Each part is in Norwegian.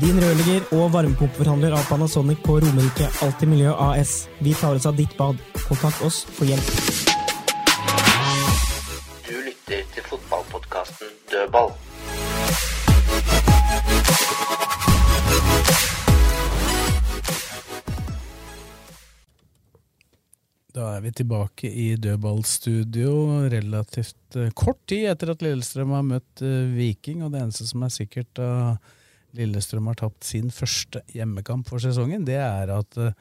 Din rørlegger og varmepumpeforhandler av Panasonic på Romerike Alltid Miljø AS. Vi tar oss av ditt bad. Kontakt oss for hjelp. Du lytter til fotballpodkasten Dødball. Da er vi tilbake i dødballstudio relativt eh, kort tid etter at Lillestrøm har møtt eh, Viking, og det eneste som er sikkert da Lillestrøm har tapt sin første hjemmekamp for sesongen, det er at eh,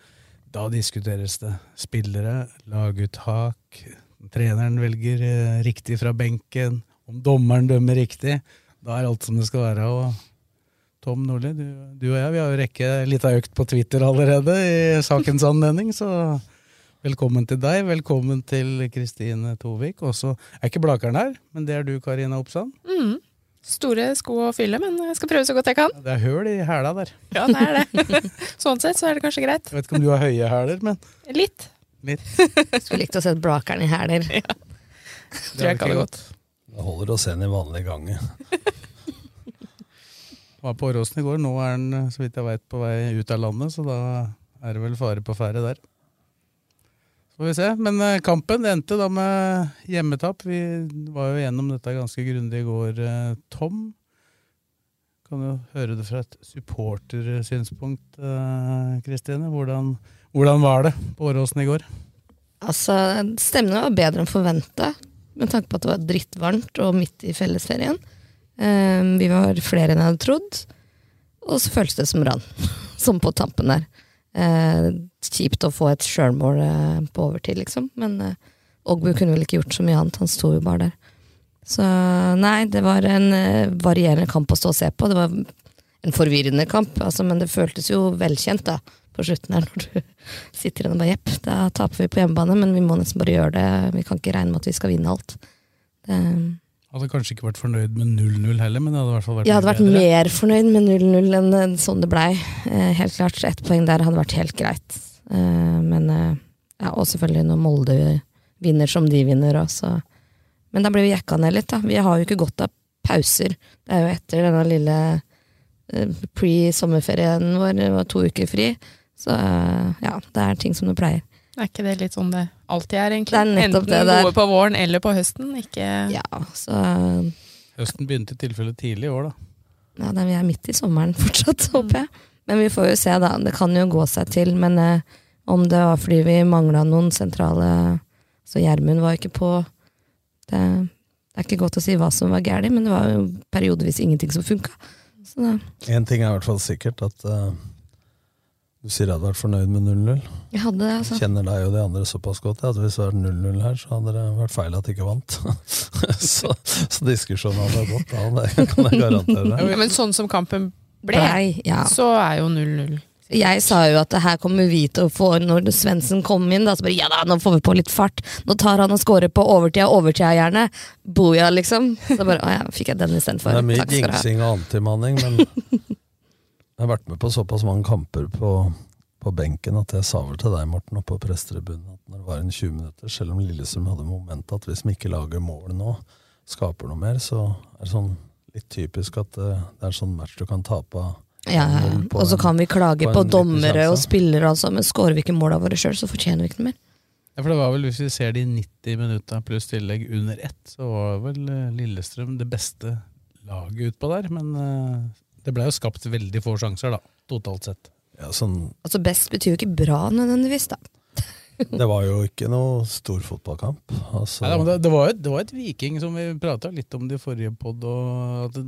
da diskuteres det spillere, laguttak, treneren velger eh, riktig fra benken, om dommeren dømmer riktig. Da er alt som det skal være. og Tom Nordli, du, du og jeg vi har jo rekke av økt på Twitter allerede i sakens anledning, så velkommen til deg. Velkommen til Kristine Tovik. Også er ikke Blakeren her, men det er du, Karina Oppsand. Mm. Store sko å fylle, men jeg skal prøve så godt jeg kan. Det er høl i hæla der. Ja, det er det. sånn sett så er det kanskje greit. Jeg vet ikke om du har høye hæler, men Litt. litt. Skulle likt å sett Blakeren i hæler. Ja. Tror jeg ikke hadde gått. Det holder å se den i vanlig gange. Var på Åråsen i går. Nå er den, så vidt jeg veit, på vei ut av landet, så da er det vel fare på ferde der. Får vi se. Men eh, kampen endte da med hjemmetap. Vi var jo gjennom dette ganske grundig i går, eh, Tom. Kan jo høre det fra et supportersynspunkt, eh, Kristine. Hvordan, hvordan var det på Åråsen i går? Altså, Stemningen var bedre enn forventa, med tanke på at det var drittvarmt og midt i fellesferien. Vi var flere enn jeg hadde trodd, og så føltes det som rann. som på tampen der. Eh, kjipt å få et sjølmål eh, på overtid, liksom. Men eh, Ogbu kunne vel ikke gjort så mye annet, han sto jo bare der. Så nei, det var en eh, varierende kamp å stå og se på. Det var en forvirrende kamp, altså, men det føltes jo velkjent da, på slutten her, når du sitter igjen og bare jepp, da taper vi på hjemmebane, men vi må nesten bare gjøre det. Vi kan ikke regne med at vi skal vinne alt. Det, Hadde kanskje ikke vært fornøyd med 0-0 heller, men det hadde i hvert fall vært jeg hadde vært bedre. mer fornøyd med 0-0 enn eh, sånn det blei. Eh, helt klart. Ett poeng der hadde vært helt greit. Eh, men eh, ja, Og selvfølgelig når Molde vinner som de vinner også. Men da ble vi jekka ned litt, da. Vi har jo ikke godt av pauser. Det er jo etter denne lille eh, pre-sommerferien vår, det var to uker fri. Så eh, ja, det er ting som det pleier. Er ikke det litt sånn det alltid er, egentlig? Det er nettopp Enten det der. er. noe på våren eller på høsten. Ikke Ja, så Høsten begynte i tilfelle tidlig i år, da. Ja, da, vi er midt i sommeren fortsatt, håper jeg. Men vi får jo se, da. Det kan jo gå seg til. Men eh, om det var fordi vi mangla noen sentrale Så Gjermund var ikke på. Det, det er ikke godt å si hva som var galt, men det var jo periodevis ingenting som funka. Så Én ting er i hvert fall sikkert, at eh, du sier jeg hadde vært fornøyd med 0-0. Jeg hadde det, altså. Kjenner deg og de andre såpass godt at hvis det hadde vært 0-0 her, så hadde det vært feil at de ikke vant. så, så diskusjonen hadde gått av, det kan jeg garantere. ja, Men sånn som kampen ble, ja. så er jo 0-0. Jeg sa jo at det her kommer vi til å få når Svendsen kom inn. Da, så bare, ja da, Nå får vi på litt fart. Nå tar han og scorer på overtida, overtida gjerne. Boja, liksom. Så bare, å ja, fikk jeg den istedenfor. Det er mye jinxing og antimanning, men jeg har vært med på såpass mange kamper på, på benken at jeg sa vel til deg, Morten, oppe på prestetribunen at når det var en 20 minutter, selv om Lillestrøm hadde momentet at hvis vi ikke lager mål nå, skaper noe mer, så er det sånn litt typisk at det, det er sånn match du kan tape av Ja, ja. 1-0 på og så kan vi klage på på, dommere og spillere, altså, men skårer vi ikke måla våre sjøl, så fortjener vi ikke noe mer. Ja, for det var vel, Hvis vi ser de 90 minutta pluss tillegg under ett, så var vel eh, Lillestrøm det beste laget utpå der. Men eh, Det ble jo skapt veldig få sjanser, da, totalt sett. Ja, sånn, Altså Best betyr jo ikke bra nødvendigvis, da. det var jo ikke noe stor fotballkamp. Altså, Nei, da, men det, det, var jo, det var et Viking som vi prata litt om det i forrige pod, og at det,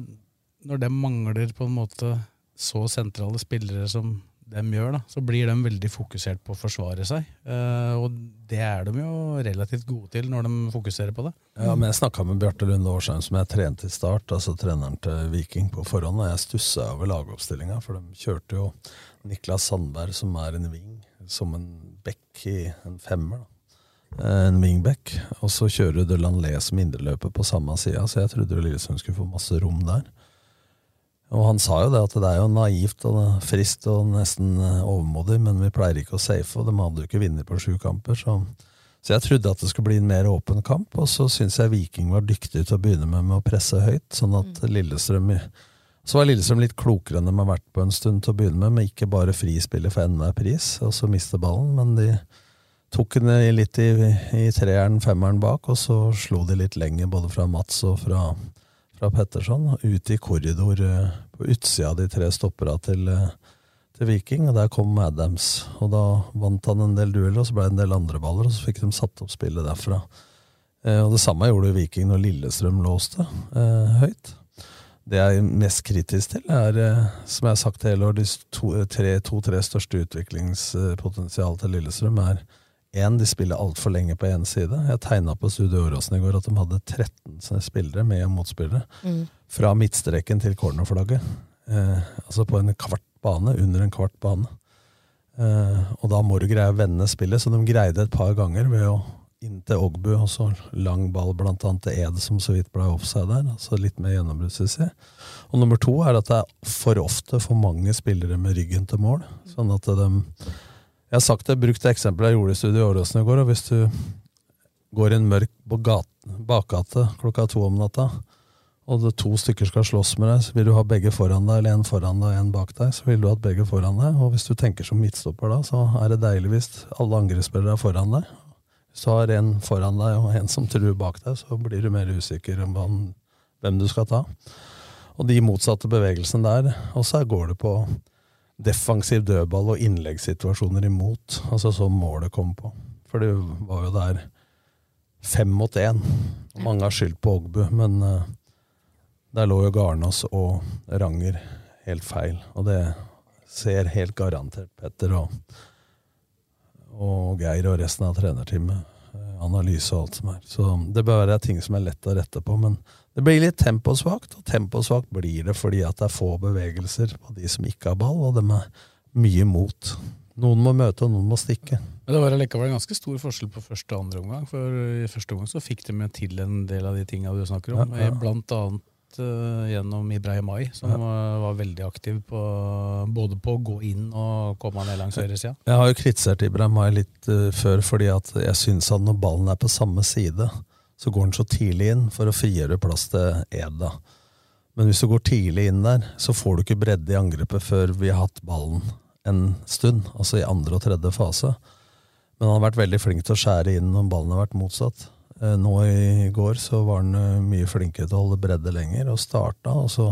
når det mangler på en måte så sentrale spillere som de gjør, da, så blir de veldig fokusert på å forsvare seg. Uh, og det er de jo relativt gode til når de fokuserer på det. Ja, men Jeg snakka med Bjarte Lunde Årsheim, som jeg trente i start, altså treneren til Viking på forhånd, og jeg stussa over lagoppstillinga, for de kjørte jo Niklas Sandberg, som er en wing, som en back i en femmer. da. Eh, En wingback. Og så kjører du Lanlé som indreløper på samme sida, så jeg trodde Lillesund skulle få masse rom der. Og han sa jo det at det er jo naivt og frist og nesten eh, overmodig, men vi pleier ikke å safe, og de hadde jo ikke vunnet på sju kamper. Så, så jeg trodde at det skulle bli en mer åpen kamp, og så syns jeg Viking var dyktig til å begynne med med å presse høyt, sånn at Lillestrøm Så var Lillestrøm litt klokere enn de har vært på en stund til å begynne med, med ikke bare frispillet for enhver pris, og så miste ballen, men de tok den litt i, i treeren, femmeren bak, og så slo de litt lenger, både fra Mats og fra fra Petterson, ut i korridor eh, på utsida av de tre stoppera til, eh, til Viking. og Der kom Adams, og da vant han en del dueller, og så ble det en del andre baller, og så fikk de satt opp spillet derfra. Eh, og Det samme gjorde Viking når Lillestrøm låste eh, høyt. Det jeg er mest kritisk til, er, eh, som jeg har sagt hele år, de to-tre to, største utviklingspotensialene til Lillestrøm er én, de spiller altfor lenge på én side. Jeg tegna på Studio Åråsen i går at de hadde 13 spillere med og motspillere. Mm. Fra midtstreken til cornerflagget. Eh, altså på en kvart bane, under en kvart bane. Eh, og da må du greie å vende spillet, så de greide et par ganger ved å inn til Ogbu, og så lang ball blant annet til Ed, som så vidt ble offside der. Altså litt mer gjennombruddssuksess. Og nummer to er at det er for ofte for mange spillere med ryggen til mål. Sånn at de Jeg har sagt det, brukt eksempelet jeg gjorde i Studio Åråsen i går, og hvis du går i en mørk bakgate klokka to om natta, og det to stykker skal slåss med deg, så vil du ha begge foran deg, eller en foran deg og en bak deg, så vil du ha begge foran deg. Og hvis du tenker som midtstopper da, så er det deilig hvis alle angrepsspillere er foran deg. Hvis du har en foran deg og en som truer bak deg, så blir du mer usikker om hvem du skal ta. Og de motsatte bevegelsene der, og så går det på defensiv dødball og innleggssituasjoner imot, altså så målet kom på. For det var jo der fem mot én. Mange har skyldt på Ågbu, men eh, der lå jo Garnås og Ranger helt feil. Og det ser helt garantert Petter og, og Geir og resten av trenerteamet. eh, Analyse og alt som er. Så det bør være ting som er lett å rette på. Men det blir litt temposvakt, og temposvakt blir det fordi at det er få bevegelser på de som ikke har ball, og de er mye mot. Noen må møte, og noen må stikke. Men det var allikevel en ganske stor forskjell på første og andre omgang. For i første omgang så fikk de til en del av de tinga du snakker om. Ja, ja. Blant annet uh, gjennom Ibrahim Ai, som var, var veldig aktiv på, både på å gå inn og komme ned langs høyresida. Jeg har jo kritisert Ibrahim Mai litt uh, før, fordi at jeg syns at når ballen er på samme side, så går han så tidlig inn for å frigjøre plass til Eda. Men hvis du går tidlig inn der, så får du ikke bredde i angrepet før vi har hatt ballen en stund, altså i andre og tredje fase. Men han har vært veldig flink til å skjære inn når ballen har vært motsatt. Eh, Nå i går så var han eh, mye flinkere til å holde bredde lenger, og starta, og så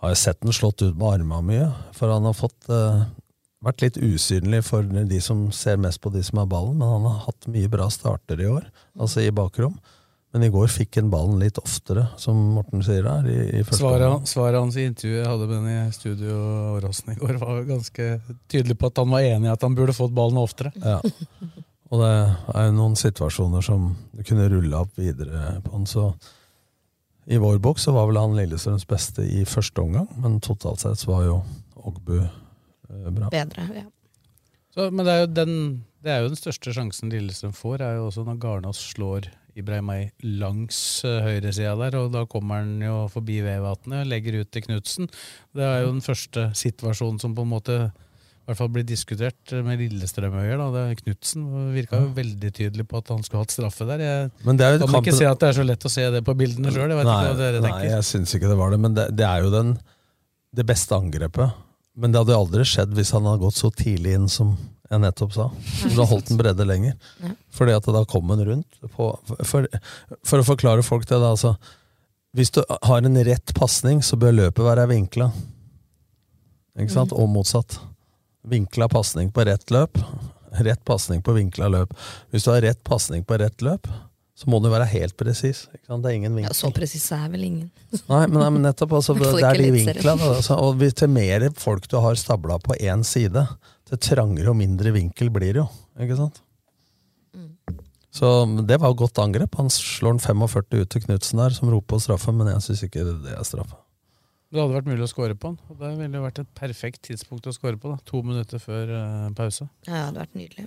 har jeg sett den slått ut med armene mye, for han har fått eh, vært litt usynlig for de som ser mest på de som har ballen, men han har hatt mye bra starter i år, altså i bakrom. Men i går fikk han ballen litt oftere, som Morten sier her. i, i første Svaret, omgang. svaret hans i intervjuet jeg hadde med henne i studio Åråsen i går, var ganske tydelig på at han var enig i at han burde fått ballen oftere. Ja. Og det er jo noen situasjoner som du kunne rulla opp videre på han, så i vår bok så var vel han Lillestrøms beste i første omgang, men totalt sett så var jo Ogbu eh, bra. Bedre, ja. Så, men det er, jo den, det er jo den største sjansen Lillestrøm får, er jo også når Garnås slår Ibrahim Ay langs uh, høyresida der, og da kommer han jo forbi Vevatnet, og legger ut til Knutsen. Det er jo den første situasjonen som på en måte i hvert fall blir diskutert med Lillestrøm-øyer. er Knutsen virka jo veldig tydelig på at han skulle hatt straffe der. Jeg Men det jo kan kampen- ikke si at det er så lett å se det på bildene sjøl. Nei, nei, jeg syns ikke det var det, men det, det er jo den, det beste angrepet. Men det hadde aldri skjedd hvis han hadde gått så tidlig inn som jeg nettopp sa. Så da holdt den bredde lenger. Ja. Fordi at da kom han rundt. På, for, for å forklare folk det, da, altså Hvis du har en rett pasning, så bør løpet være vinkla. Ikke sant? Og motsatt. Vinkla pasning på rett løp. Rett pasning på vinkla løp. Hvis du har rett pasning på rett løp, så må du være helt presis. Det er ingen Ja, så presis er vel ingen. Nei, men, nei, men nettopp. Altså, det er de vinklene. Altså, og til mer folk du har stabla på én side, til trangere og mindre vinkel blir det jo. Ikke sant? Så det var jo godt angrep. Han slår den 45 ut til Knutsen der, som roper på straffe, men jeg syns ikke det er straffe. Det hadde vært mulig å score på den, og det ville jo vært et perfekt tidspunkt å score på. da To minutter før eh, pause. Ja, det hadde vært nydelig.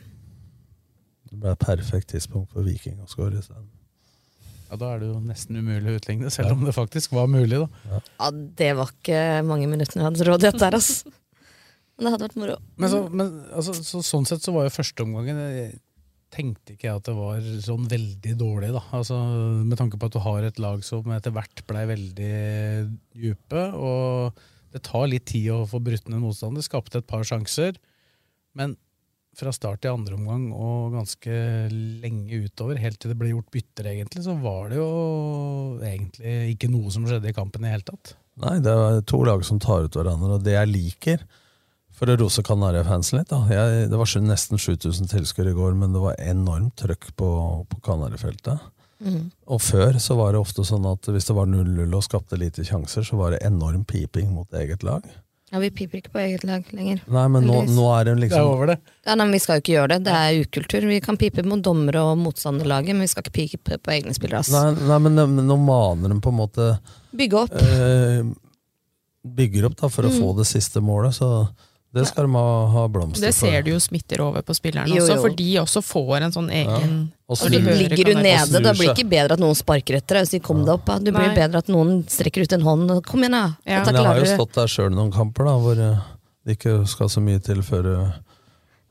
Det ble et perfekt tidspunkt for Viking å skåre isteden. Ja, Da er det jo nesten umulig å utligne, selv om det faktisk var mulig. da Ja, det var ikke mange minuttene jeg hadde til rådighet der, altså. Men det hadde vært moro. Men, så, men altså, så, sånn sett så var jo førsteomgangen jeg tenkte ikke jeg at det var sånn veldig dårlig, da. Altså, med tanke på at du har et lag som etter hvert blei veldig dype, og det tar litt tid å få brutt ned Det Skapte et par sjanser, men fra start til andre omgang og ganske lenge utover, helt til det ble gjort bytter, egentlig, så var det jo egentlig ikke noe som skjedde i kampen i det hele tatt. Nei, det er to lag som tar ut hverandre, og det jeg liker For å rose Kanarifansen litt, da. Jeg, det var nesten 7000 tilskuere i går, men det var enormt trøkk på, på Kanarifeltet. Mm. Og før så var det ofte sånn at hvis det var 0-0 og skapte lite sjanser, så var det enorm piping mot eget lag. Ja, vi piper ikke på eget lag lenger. Nei, men nå, nå er det liksom det. Ja, nei, men Vi skal jo ikke gjøre det. Det er ukultur. Vi kan pipe mot dommere og motstanderlaget, men vi skal ikke pipe på egne spillere. ass. Nei, nei men, men nå maner de på en måte Bygge opp. eh, Bygger opp da for å Mm. få det siste målet, så det skal de ha, blomster for. Det ser du jo smitter over på spillerne Jo, også, for de også får en sånn egen Og så når de Ligger du nede, da blir det ikke bedre at noen sparker etter deg. Så kom deg opp, da. Blir Nei. bedre at noen strekker ut en hånd. og Kom igjen, da! Ja. Men jeg har jo stått der sjøl noen kamper, da, hvor eh, det ikke skal så mye til før eh,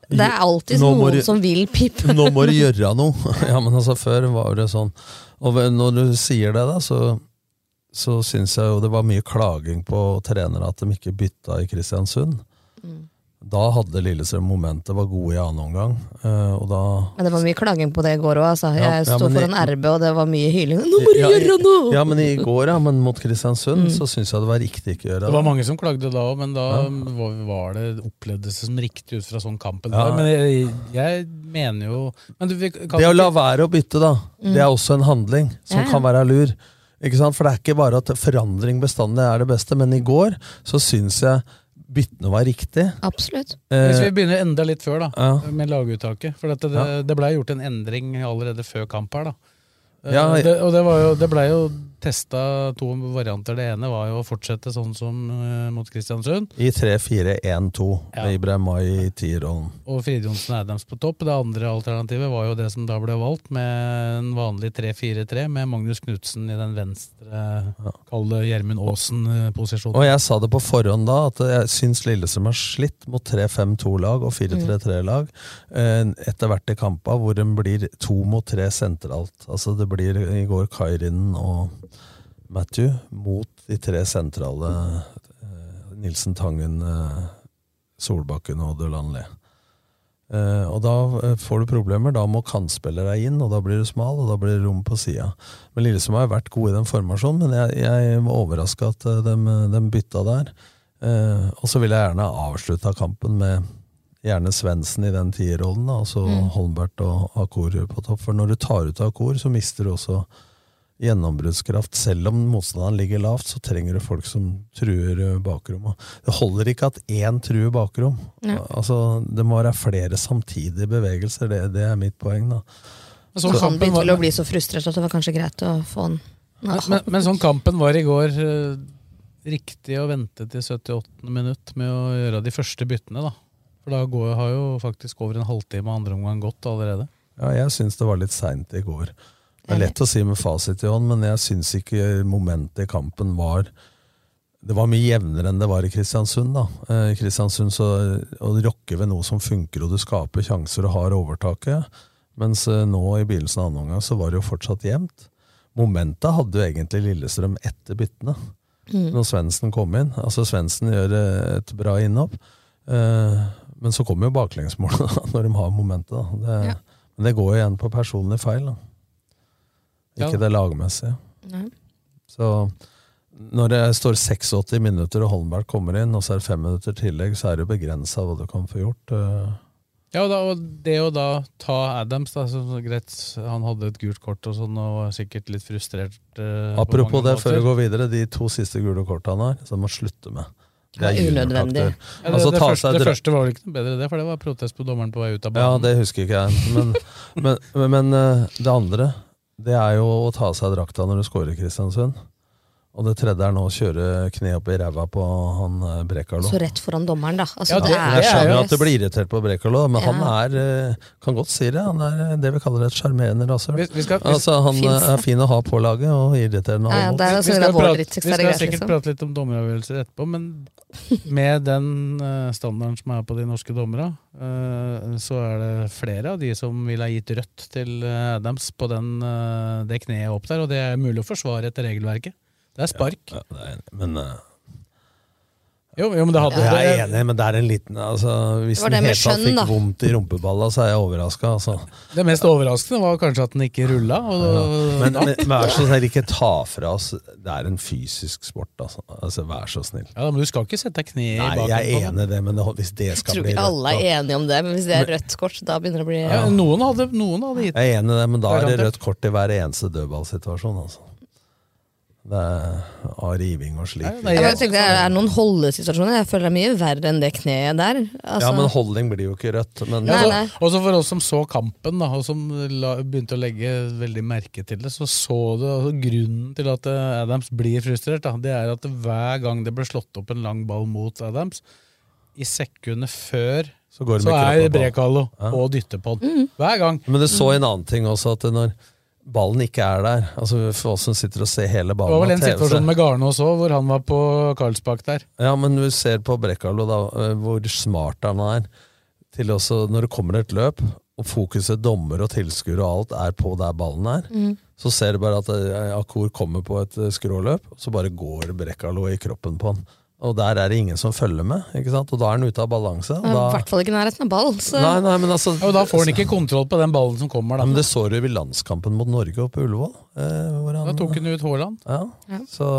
Det er alltid noen du- som vil pipe. Nå må du gjøre noe! Ja, men altså, før var det sånn. Og når du sier det, da, så, så syns jeg jo det var mye klaging på trenere at de ikke bytta i Kristiansund. Mm. Da hadde Lillestrøm momentet, var gode i annen omgang. eh, og da Men det var mye klaging på det i går òg. Altså. Jeg ja, sto i- foran RB, og det var mye hyling. Nå må du Ja, gjøre noe! Ja, men i går, ja. Men mot Kristiansund Mm. så syns jeg det var riktig ikke å gjøre Det Det var mange som klagde da òg, men da var, var det opplevdes det som riktig ut fra sånn kampen Ja. Men jeg, jeg mener jo men du, kan Det å la være å bytte, da, Mm. det er også en handling som Ja, ja. kan være lur. Ikke sant? For det er ikke bare at forandring bestandig er det beste, men i går så syns jeg byttene var riktig. Absolutt. Hvis vi Eh, begynner enda litt før, da, Ja. med laguttaket. For dette, det, Ja. det blei gjort en endring allerede før kamp her, da. Eh, Ja, det, og det, var jo, det ble jo testa to varianter. Det ene var jo å fortsette sånn som uh, mot Kristiansund. I 3-4-1-2 med Ibrahim Mai i tierrollen. Og Fridtjonsen Adams på topp. Det andre alternativet var jo det som da ble valgt, med en vanlig 3-4-3 med Magnus Knutsen i den venstre, kall det Gjermund Aasen-posisjonen. Og jeg sa det på forhånd da, at jeg syns Lillesund har slitt mot 3-5-2-lag og 4-3-3-lag eh, etter hvert i kampa, hvor de blir to mot tre sentralt. Altså det blir i går Kairinen og Matthew mot de tre sentrale eh, Nilsen Tangen, eh, Solbakken og Delanley. Eh, og da får du problemer. Da må kantspillere inn, og da blir du smal, og da blir det rom på sida. Men Lillestrøm har vært gode i den formasjonen, men jeg, jeg var overraska at de, de bytta der. Og så vil jeg gjerne avslutta kampen med gjerne Svendsen i den tierrollen, og så Mm. Holmbert og Akor på topp. For når du tar ut Akor, så mister du også gjennombruddskraft. Selv om motstanderen ligger lavt, så trenger du folk som truer bakrommet. Det holder ikke at én truer bakrom. Altså, det må være flere samtidige bevegelser. Det, det er mitt poeng. da. Men sånn Så han kampen begynte var- vel å bli så frustrert at det var kanskje greit å få han Men, men, men sånn kampen var i går eh, riktig å vente til 78. minutt med å gjøre de første byttene, da. For da går, har jo faktisk over en halvtime andre omgang gått allerede. Ja, jeg syns det var litt seint i går. Det er lett å si med fasit i hånd, men jeg syns ikke momentet i kampen var Det var mye jevnere enn det var i Kristiansund. da. Eh, I Kristiansund så å rokke ved noe som funker, og du skaper sjanser og har overtaket. Mens eh, nå i begynnelsen av andre omgang så var det jo fortsatt jevnt. Momentet hadde jo egentlig Lillestrøm etter byttene. Mm. Når Svendsen kom inn. Altså Svendsen gjør eh, et bra innhopp. Men så kommer jo baklengsmålet da, når de har momentet. Det, Men det går jo igjen på personlig feil. Da. Ja. Ikke det lagmessige. Nei. Så Når det står 86 minutter og Holmberg kommer inn, og så er det fem minutter tillegg, så er det jo begrensa hva du kan få gjort. eh. Ja, og, da, og det å da ta Adams da, så, så greit, Han hadde et gult kort og sånn, og var sikkert litt frustrert. eh, på Apropos mange det, før vi går videre, de to siste gule korta han har, så må slutte med. Ja, unødvendig. Ja, det, Altså, det, første, seg det første var vel ikke noe bedre, det, for det var protest på dommeren på vei ut av Ja, det husker ikke jeg. Men, men, men, men eh, det andre, det er jo å ta av seg drakta når du scorer Kristiansund. Og det tredje er nå å kjøre kne opp i ræva på han eh, Brekalo. Så rett foran dommeren, da. Altså, Ja, det, det- er Jeg skjønner jo at det blir irritert på Brekalo, men Ja. han er eh, kan godt si det. Han er eh, det vi kaller et sjarmerende rasshøl. Altså, han Finnes er fin å ha på laget, og irriterende å Ja, er vi altså skal, det prate, vi skal greit, sikkert liksom. prate litt om dommeravgjørelser etterpå, men med den standarden som er på de norske dommere, eh, så er det flere av de som ville ha gitt rødt til Adams på den, det kneet opp der, og det er mulig å forsvare etter regelverket. Det er spark. Ja, det er, men Uh, Jo, jo, men det hadde jeg er enig, men det er en liten altså, Hvis den helt tatt fikk da. vondt i rumpeballa, så er jeg overraska. Altså. det mest overraskende var kanskje at den ikke rulla. Og, Men, men, men vær så snill, ikke ta fra oss Det er en fysisk sport, altså. altså vær så snill. ja, men du skal ikke sette kneet i Nei, jeg er enig i det, men det, hvis det Jeg skal tror ikke alle er enige om det, men hvis det er rødt kort, da begynner det å bli Ja, noen, hadde, noen hadde gitt Jeg er enig i det, men da er det rødt kort i hver eneste dødballsituasjon. Altså. Det av riving og slik. Nei, jeg- jeg tenkte, det er noen holdesituasjoner. Jeg føler det er mye verre enn det kneet der. Altså, Ja, men holding blir jo ikke rødt. Men Ja, Nei, så- Også for oss som så kampen, da, og som la, begynte å legge veldig merke til det, så så du altså, grunnen til at eh, Adams blir frustrert. Da, det er at hver gang det ble slått opp en lang ball mot Adams, i sekundet før så går det så er. Brekalo Ja. og dytter på den. Hver gang. Men det så en annen ting også, at når ballen ikke er der altså For oss som sitter og ser hele Det ballen var vel en situasjon med Garnås òg, hvor han var på Karlsbakk der. Ja, men du ser på Brekkalo da, eh, hvor smart han er. Til også, når det kommer et løp, og fokuset dommer og tilskuere og alt er på der ballen er, Mm. så ser du bare at Akur Akor kommer på et eh, skråløp, og så bare går Brekkalo i kroppen på han. Og der er det ingen som følger med, ikke sant? og da er han ute av balanse. Og I da, hvert fall ikke nærheten av ball. Så. nei, nei, men altså, og da får han ikke kontroll på den ballen som kommer. Da, men det så du i landskampen mot Norge oppe på Ullevål. Eh, hvor han, da tok han ut Haaland. Ja, Ja. så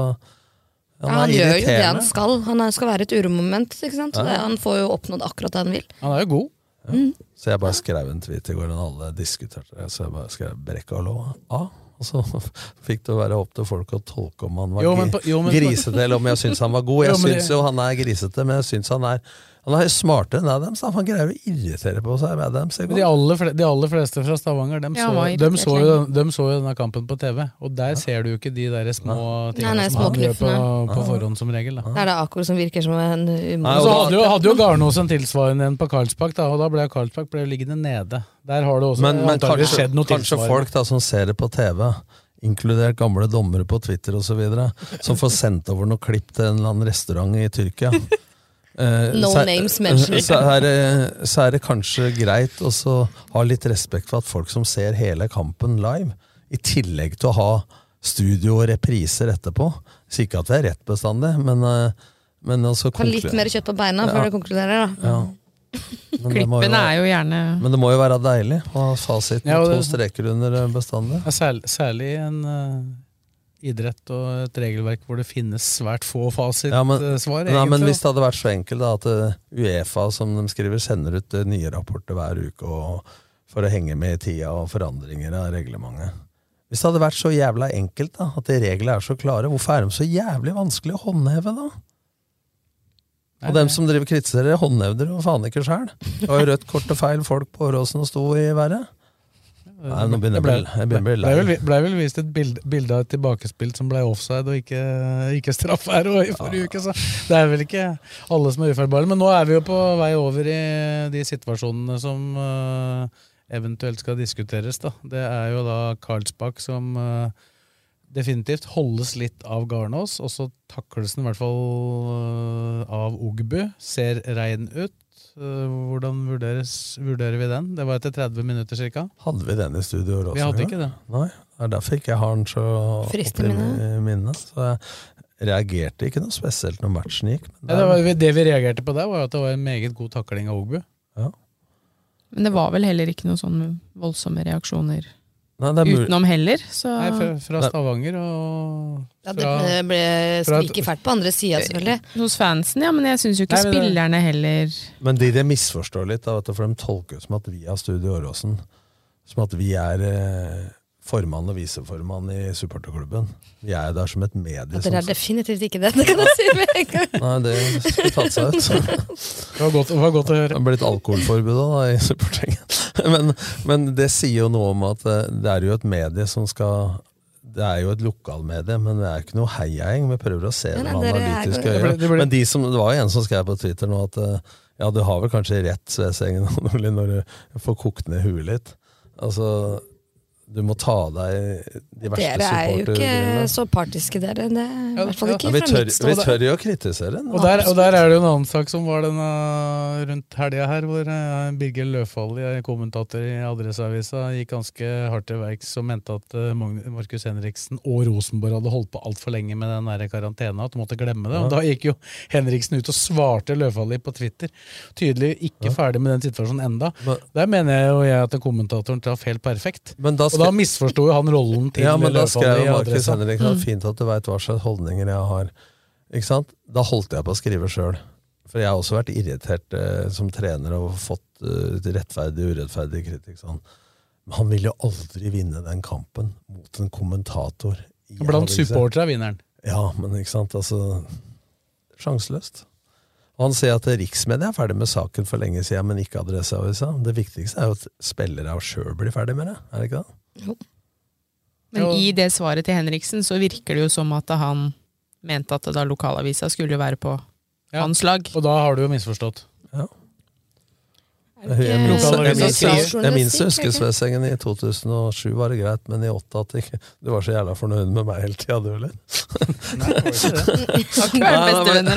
Ja, han gjør jo det han skal. Han skal være et uromoment. Ikke sant? Ja. han får jo oppnådd akkurat det han vil. Han er jo god. Så jeg bare skrev en tweet i går, og alle diskuterte det. Så jeg bare skrev 'Brekkalo A'. Og så fikk det være opp til folk å tolke om han var Jo, men jo, men grisete, eller om jeg syns han var god. Jeg syns jo han er grisete, men jeg syns han er Han er smartere enn Adams. Han greier å irritere på seg. Adams, de aller, fleste, de aller fleste fra Stavanger de så, ja, de, så jo, de så jo denne kampen på TV, og der ser du jo ikke de der små tingene Nei, nei, som små han gjør på, på forhånd som regel. Da. Det er det Akor som virker som en og så hadde jo, hadde jo Garnås en tilsvarende en på Karlsbakk, da, og da ble Karlsbakk ble liggende nede. Der har det også Men, men kanskje, skjedd noe kanskje folk da som ser det på TV, inkludert gamle dommere på Twitter osv., som får sendt over noe klipp til en eller annen restaurant i Tyrkia. Eh, No så names mentioned. Så er, det, så er det kanskje greit å ha litt respekt for at folk som ser hele kampen live, i tillegg til å ha studio og repriser etterpå Så ikke at det er rett bestandig, men, eh, men altså Få litt mer kjøtt på beina Ja. før du konkluderer. da ja. Men Klippene er jo gjerne Men det må jo være deilig å ha fasiten Ja, det, to streker under eh, bestandig. Ja, særlig, særlig en eh, idrett og et regelverk hvor det finnes svært få Ja, men, fasitsvar. nei, men hvis det hadde vært så enkelt da, at eh, Uefa som de skriver, sender ut eh, nye rapporter hver uke og, for å henge med i tida og forandringer av reglementet. Hvis det hadde vært så jævla enkelt da, at de reglene er så klare, hvorfor er de så jævlig vanskelig å håndheve da? Og dem som driver kritiserer, håndhevder jo faen ikke sjøl. Det var jo rødt kort og feil folk på Åråsen og sto i været. Nei, nå begynner jeg ble, jeg begynner å bli ble, lei. ble vel vist et bilde, bilde av et tilbakespill som ble offside og ikke, ikke straff her og i forrige uke, så det er vel ikke alle som er ufeilbare. Men nå er vi jo på vei over i de situasjonene som uh, eventuelt skal diskuteres. Da. Det er jo da Karlsbakk som uh, definitivt holdes litt av Garnås, og så takles den i hvert fall uh, av Ogbu. Ser rein ut. Eh, hvordan vurderes, vurderer vi den? Det var etter 30 minutter cirka. Hadde vi den i studio også? Vi hadde ikke det. Nei, det er derfor ikke jeg har den så i i minnet. Så jeg reagerte ikke noe spesielt når matchen gikk. Men Ja, det, var, det vi reagerte på der, var at det var en meget god takling av Ogbu. Men det var vel heller ikke noen sånne voldsomme reaksjoner. Nei, det er utenom heller. Så Nei, fra, fra Stavanger og Ja, det ble, ble fra- fælt på andre sida, selvfølgelig. hos fansen, ja, men jeg syns jo ikke Nei, men spillerne heller Men de det misforstår litt, da, for de tolker som at vi har Studio Åråsen. Som at vi er eh, formann og viseformann i supporterklubben. Vi er der som et medie. Ja, dere er definitivt ikke det, det kan jeg si med en gang. Nei, det skulle tatt seg ut. Det var godt, det var godt å høre. Det er blitt alkoholforbud da, i supportergjengen. Men, men det sier jo noe om at eh, det er jo et medie som skal det er jo et lokalmedie, men det er ikke noe heiagjeng. Vi prøver å se det Nei, med nei, analytiske øyne. Men de som, det var jo en som skrev på Twitter nå at eh, ja, du har vel kanskje rett, Svesengen, når du får kokt ned huet litt. Altså, du må ta av deg de verste Dere er jo ikke så partiske, dere. Det i hvert fall ikke Ja, vi, tør, vi tør jo å kritisere den. Og der, og der er det jo en annen sak som var denne rundt helga her, hvor eh, Birger Løfald, eh, kommentator i Adresseavisa, gikk ganske hardt til verks og mente at eh, Markus Henriksen og Rosenborg hadde holdt på altfor lenge med den der karantena, at de måtte glemme det. Og da gikk jo Henriksen ut og svarte Løfald på Twitter. Tydelig ikke ferdig med den situasjonen enda. Der mener jeg jo jeg at kommentatoren traff helt perfekt. Men da og da misforsto jo han rollen til Ja, men da skrev Markus Henrik mm. fint at du veit hva slags holdninger jeg har. Ikke sant? Da holdt jeg på å skrive sjøl. For jeg har også vært irritert eh, som trener og fått eh, rettferdig og urettferdig kritikk. Sånn. Men han vil jo aldri vinne den kampen mot en kommentator. Blant supportere er vinneren. Ja, men ikke sant, altså Sjanseløst. Og han sier at riksmedia er ferdig med saken for lenge siden, men ikke Adresseavisa. Det viktigste er jo at spillere sjøl blir ferdig med det, er det ikke det? Men i det svaret til Henriksen så virker det jo som at han mente at da lokalavisa skulle være på hans lag. Og da har du jo misforstått. Jeg, jeg, minst- jeg, minst- jeg minst Journalistikk, husker Svesengen i 2007 var det greit, men i 8 at ikke, du var så jævla fornøyd med meg hele tida, du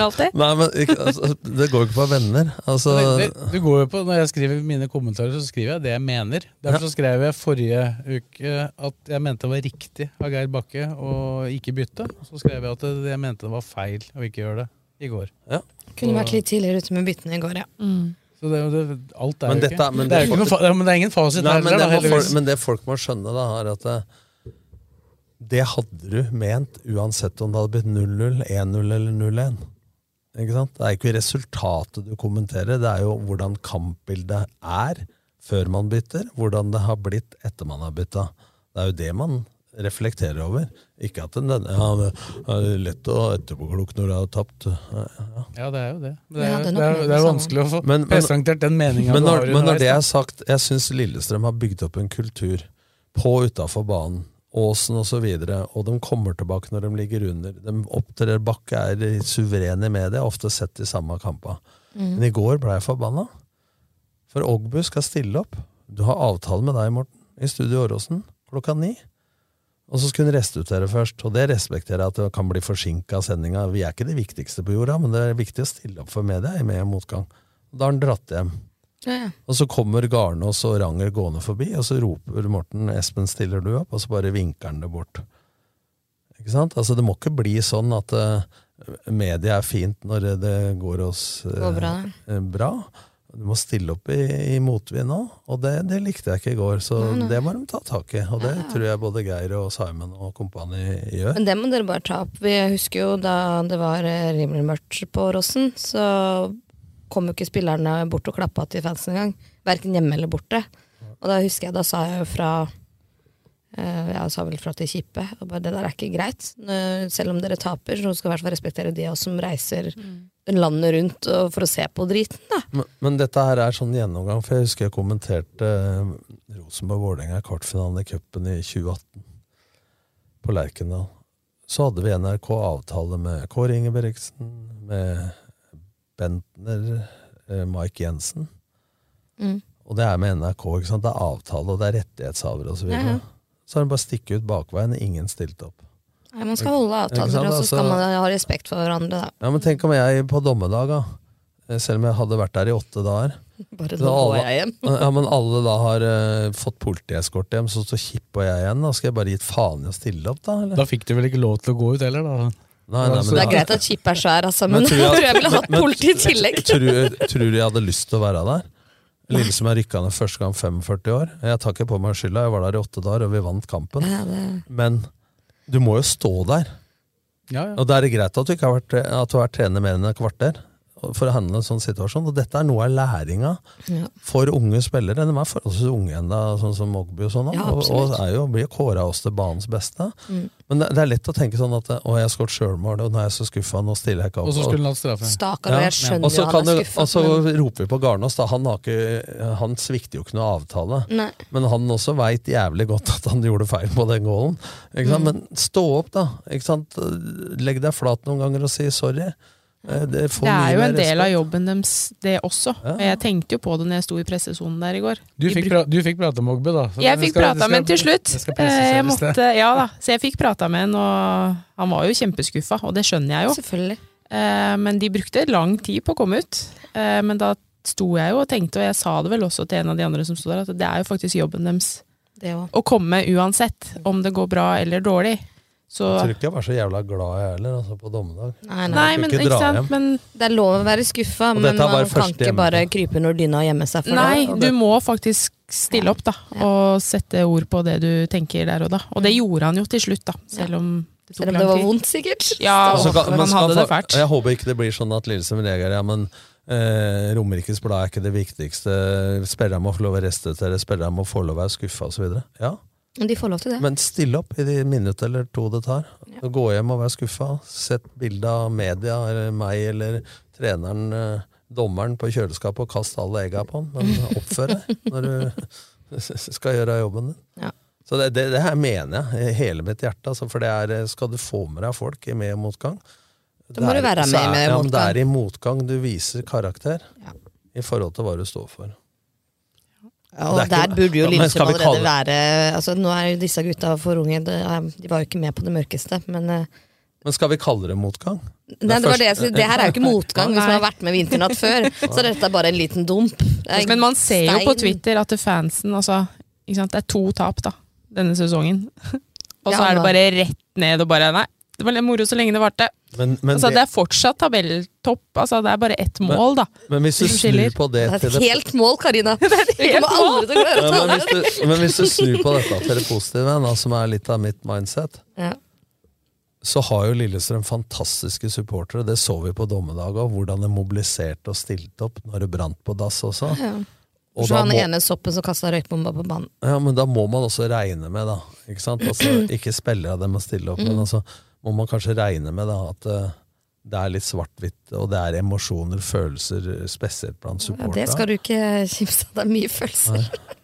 alltid. Nei, men altså, det går jo ikke på venner. Altså, det, det, det går jo på, Når jeg skriver mine kommentarer, så skriver jeg det jeg mener. Derfor så skrev jeg forrige uke at jeg mente det var riktig av Geir Bakke å ikke bytte. Så skrev jeg at det, jeg mente det var feil å ikke gjøre det i går. Kunne vært litt tidligere ute med byttene i går, ja. Så det, det, alt er Men jo dette- ikke men det, er jo ikke noe, men det er ingen fasit Nei, heller, men, det da, folk, men det folk må skjønne, da, er at det, det hadde du ment uansett om det hadde blitt 0-0, 1-0 eller 0-1. Ikke sant? Det er ikke resultatet du kommenterer, det er jo hvordan kampbildet er før man bytter, hvordan det har blitt etter man har bytta. Det er jo det man reflekterer over. Ikke at den, ja, det er lett å etterpåklok når du har tapt. Ja, ja. Ja, det er jo det. Det er, det er det er, vanskelig å få Men- men- presentert den meninga du har men når det er sagt, jeg syns Lillestrøm har bygd opp en kultur på utafor banen, Åsen osv., og, så videre, og de kommer tilbake når de ligger under. De opptrer Bakke er suverene i media, ofte sett i samme kampa. Mm. Men i går ble jeg forbanna. For Ogbu skal stille opp. Du har avtale med deg, Morten, i Studio Åråsen klokka ni. Og så skulle hun restituere først, og det respekterer jeg at det kan bli forsinka sendinga. Vi er ikke det viktigste på jorda, men det er viktig å stille opp for media i med- motgang. Da har han dratt hjem. Ja, ja. Og så kommer Garnås og Ranger gående forbi, og så roper Morten 'Espen, stiller du opp?' Og så bare vinker han det bort. Ikke sant? Altså Det må ikke bli sånn at uh, media er fint når det går oss uh, Går bra, Uh, bra. Du må stille opp i, i motvind òg, og det, det likte jeg ikke i går. Så Nei, nei. det må de ta tak i, og det tror jeg både Geir og Simon og kompani gjør. Men det må dere bare ta opp. Jeg husker jo da det var eh, rimelig mørkt på Rossen, så kom jo ikke spillerne bort og klappa til fansen engang. Verken hjemme eller borte. Og da husker jeg, da sa jeg jo fra Jeg sa vel fra til Kippe og bare det der er ikke greit. Selv om dere taper, så skal i hvert fall respektere de av oss som reiser landet rundt og for å se på driten. da. Men, men dette her er sånn gjennomgang, for jeg husker jeg kommenterte eh, Rosenborg-Vålerenga i kvartfinalen i cupen i 2018 på Lerkendal. Så hadde vi NRK avtale med Kåre Ingebrigtsen, med Bentner, eh, Mike Jensen. Mm. Og det er med NRK. ikke sant? Det er avtale, og det er rettighetshavere osv. Så, Ja, ja. Så har de bare stikket ut bakveien, ingen stilte opp. Nei, man skal holde avtaler, og så skal Altså- man ha respekt for hverandre. da. Ja, Men tenk om jeg på dommedag, da, eh, selv om jeg hadde vært der i åtte dager Bare så nå går jeg hjem. ja, Men alle da har uh, fått politieskort hjem, så står Kipp og jeg igjen. Da skal jeg bare gitt faen i å stille opp, da? Eller? Da fikk du vel ikke lov til å gå ut heller, da? Nei, nei, men Det er greit at Chip er svær, altså, men, tror jeg jeg- ville hatt politi i tillegg. Tror, tror du jeg hadde lyst til å være der? Lillestrøm er rykka ned første gang 45 år. Jeg tar ikke på meg skylda, jeg var der i åtte dager, og vi vant kampen. Ja, det... Men du må jo stå der. Ja, ja. Og da er det greit at du ikke har vært, at du har vært trener mer enn et kvarter for å handle en sånn situasjon. Og dette er noe av læringa Ja. for unge spillere. De er forholdsvis unge ennå, sånn som Mogby og sånn, Ja, og, og er jo, blir kåra oss til banens beste. Mm. Men det, det er lett å tenke sånn at å, jeg skåret sjølmål, og nå er jeg så skuffa, nå stiller jeg ikke opp. Og så skulle han hatt straffe. Stakkar, og jeg skjønner så han er skuffa, Og så men- roper vi på Garnås, da. Han, har ikke, han svikter jo ikke noe avtale. Nei. Men han også veit jævlig godt at han gjorde feil på den goalen. Ikke sant? Mm. Men stå opp, da. Ikke sant? Legg deg flat noen ganger og si sorry. Eh, Det, Det er jo en del av jobben deres, det også. Ja. jeg tenkte jo på det når jeg sto i pressesonen der i går. Du fikk, pra du fikk prate med Ogbe, da. så jeg fikk prata med ham til slutt. Eh, Jeg måtte, ja da, så jeg fikk prata med ham, og han var jo kjempeskuffa, og det skjønner jeg jo. Selvfølgelig. Eh, Men de brukte lang tid på å komme ut. Eh, Men da sto jeg jo og tenkte, og jeg sa det vel også til en av de andre som sto der, at det er jo faktisk jobben deres Det å komme uansett, om det går bra eller dårlig. Så Jeg tror ikke jeg var så jævla glad jeg heller, altså, på dommedag. Nei, Nei, nei men ikke ikke sant, men Det er lov å være skuffa, men man kan ikke hjemme. bare krype under dyna og gjemme seg for Nei, det. du må faktisk stille opp da, og sette ord på det du tenker der og da. Og det gjorde han jo til slutt, da, selv om det tok Selv om det var vondt, sikkert. Ja, Og så kan- men han skal hadde det fælt. Jeg håper ikke det blir sånn at Lillesund reagerer. Ja, men eh, Romerikes Blad er ikke det viktigste. Spillerne må få lov å restituere, spillerne må få lov å være skuffa osv. Ja, de får lov til det. men stille opp i de minutt eller to det tar. Gå hjem og være skuffa. Sett bilde av media eller meg eller treneren, eh, dommeren, på kjøleskapet og kast alle egga på han. Men oppfør deg når du skal gjøre jobben din. Ja. Så det, det, det her mener jeg, i hele mitt hjerte. Altså, for det er, skal du få med deg folk i med- og motgang Da må det du er- være med i er- med- ja, og men Det er i motgang du viser karakter i forhold til hva du står for. Ja, og Det er ikke- der burde jo Lillestrøm allerede kalle- være altså, Nå er jo disse gutta for unge, de var jo ikke med på det mørkeste, men eh, Men skal vi kalle det motgang? Nei, det var det jeg Det her er jo ikke motgang, hvis man har vært med Vinternatt før. Så dette er bare en liten dump. Det Men man ser jo på. Twitter at det fansen altså, ikke sant? Det er to tap da, denne sesongen. og så Ja, er det bare rett ned og bare Nei, det var litt moro så lenge det varte. Men, men, altså, det, det er fortsatt tabelltopp. Altså, det er bare ett mål, da. men hvis du snur på det, Det er til et det helt mål, Karina! Vi kommer aldri til å klare å ta men, det. hvis du, men hvis du snur på dette til det positive, da, som er litt av mitt mindset, Ja. så har jo Lillestrøm fantastiske supportere. Det så vi på dommedag òg, hvordan de mobiliserte og stilte opp når det brant på dass også. Ja. Og Så han må- ene soppen som kasta røykbomba på banen. Ja, men da må man også regne med, da. Ikke sant? Altså, ikke spille av dem å stille opp, Mm. men altså må man kanskje regne med da at eh, det er litt svart-hvitt, og det er emosjoner, følelser, spesielt blant Ja, det skal du ikke kimse av. Det er mye følelser. Ja,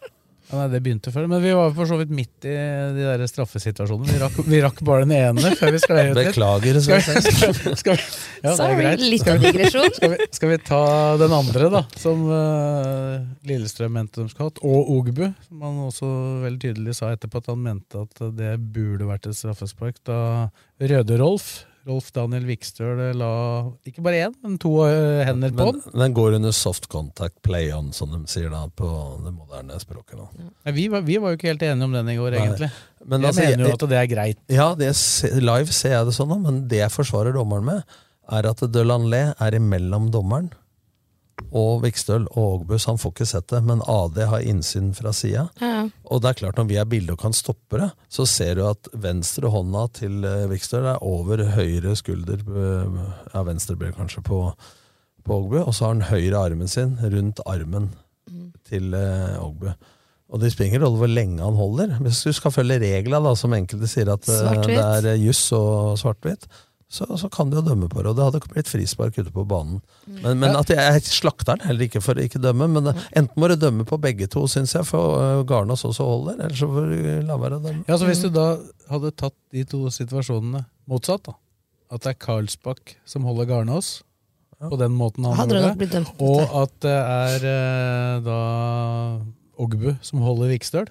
nei, det begynte før, men vi var for så vidt midt i de der straffesituasjonene. Vi rakk, vi rakk bare den ene før vi sklei ut litt. Beklager, Skal skal vi, skal, skal, vi- ja, er Sorry, litt av digresjon. Skal vi, skal vi ta den andre, da, som uh, Lillestrøm mente de skulle hatt, og Ogbu, som han også veldig tydelig sa etterpå at han mente at det burde vært et straffespark. Da Røde-Rolf, Rolf Daniel Vikstøl, la ikke bare én, men to eh, hender på Men den. den går under soft contact play on, som de sier da på det moderne språket. nå. Nei, Vi var, vi var jo ikke helt enige om den i går, Nei. egentlig. Men jeg altså, mener jo at det er greit. Ja, det live ser jeg det sånn, men det jeg forsvarer dommeren med, er at Delanlé er imellom dommeren og Vikstøl og Ågbus. Han får ikke sett det, men AD har innsyn fra sida. Ja. Og det er klart, når vi er bilde og kan stoppe det, så ser du at venstre hånda til eh, Vikstøl er over høyre skulder eh, Ja, venstre blir kanskje på, på Ågbu, og så har han høyre armen sin rundt armen til eh, Ågbu. Og det spiller ingen rolle hvor lenge han holder. Hvis du skal følge regla, som enkelte sier at det er juss og svart-hvitt, så, så kan de jo dømme på det. Og det hadde blitt frispark ute på banen. Men, men at jeg slakter den heller ikke for å ikke dømme, men eh, enten må du dømme på begge to, syns jeg, for uh, Garnås også holder, eller så får du la være å dømme. Ja, så Hvis du da hadde tatt de to situasjonene motsatt, da at det er Karlsbakk som holder Garnås på den måten han Hadde det gjorde, blitt dømt. og at det er eh, da Ogbu som holder Vikstøl,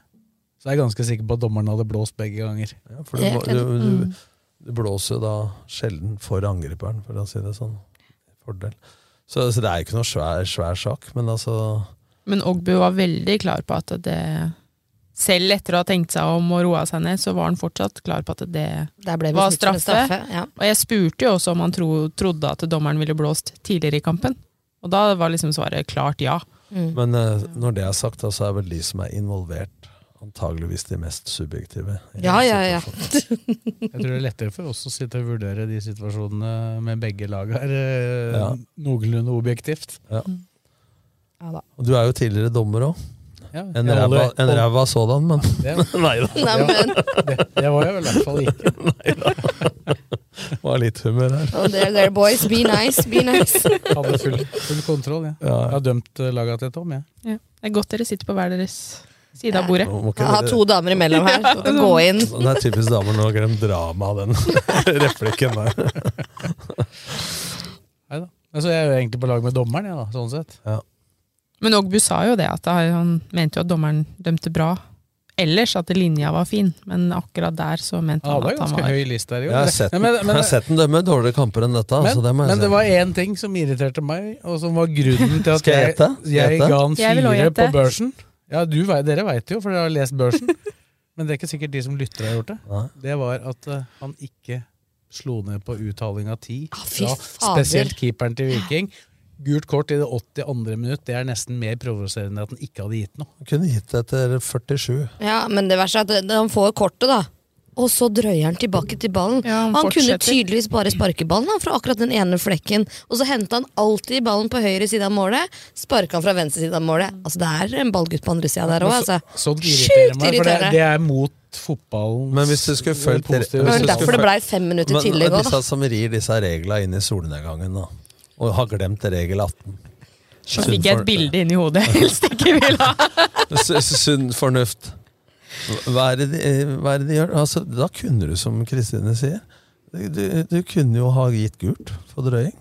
så er jeg ganske sikker på at dommeren hadde blåst begge ganger. Ja, for du, du, du, du blåser da sjelden for angriperen, for å si det sånn. Fordel. Så, så det er ikke noe svær, svær sak, men altså Men Ogbu var veldig klar på at det Selv etter å ha tenkt seg om og roa seg ned, så var han fortsatt klar på at det var straffe. straffe, ja. Og jeg spurte jo også om han tro, trodde at dommeren ville blåst tidligere i kampen. Og da var liksom svaret klart ja. Mm. Men eh, når det er sagt, så så er vel de som er involvert, antageligvis de mest subjektive. Ja, ja, ja. Jeg tror det er lettere for oss å sitte og vurdere de situasjonene med begge lag her, eh, Ja. noenlunde objektivt. Ja. Ja da. Og du er jo tidligere dommer òg. Ja, en ræva sådan, men Det, Nei da. Nei, men- det, det var jeg vel i hvert fall ikke. Var litt humør her. Oh, there, there, boys. Be nice. Be nice. Hadde full, full kontroll, jeg. Ja. Jeg har dømt eh, laga til Tom, jeg. Ja. Det er godt dere sitter på hver deres side av bordet. Må ikke Jeg har dere- to damer imellom her. Ja, gå inn. Det er typisk damer nå, glem drama av den replikken der. Neida. Altså, jeg er jo egentlig på lag med dommeren, jeg, da, sånn sett. Men Ogbu sa jo det, at han mente jo at dommeren dømte bra. Ellers at linja var fin, men akkurat der så mente Han han hadde at han ganske var høy list der. Jo. Jeg har sett, men, men, har sett den dømme dårligere kamper enn dette. men, altså, det må jeg men si. det var én ting som irriterte meg, og som var grunnen til at Skal jeg jeg, gjette? Jeg jeg gjette? ga han Jeg vil også fire på gjette. børsen. Ja, du, Dere veit jo, for dere har lest børsen. Men det er ikke sikkert de som lytter har gjort det. Nei. Det var at eh, han ikke slo ned på uttaling av ti. fy fra spesielt keeperen til Viking. Gult kort i det 82. minutt, det er nesten mer provoserende at han ikke hadde gitt noe. Han kunne gitt det etter 47. Ja, men det verste er at han får kortet, da. Og så drøyer han tilbake til ballen. Ja, han han kunne tydeligvis bare sparke ballen han, fra akkurat den ene flekken. Og så henta han alltid ballen på høyre side av målet. Sparka han fra venstre side av målet. Altså Det er en ballgutt på andre sida der òg, altså. så, sånt irriterer Sjukt meg, for det, irriterende. det er mot fotballen. Men hvis du skulle følt Det var derfor det blei fem minutter Men tillegg òg, disse som rir disse reglene inn i solnedgangen, da, og har glemt regel 18 Så fikk jeg et bilde inn i hodet jeg helst ikke vil ha. Sunn fornuft. Hva er det de, hva er det de gjør? Altså, da kunne du, som Kristine sier du, du, kunne jo ha gitt gult for drøying.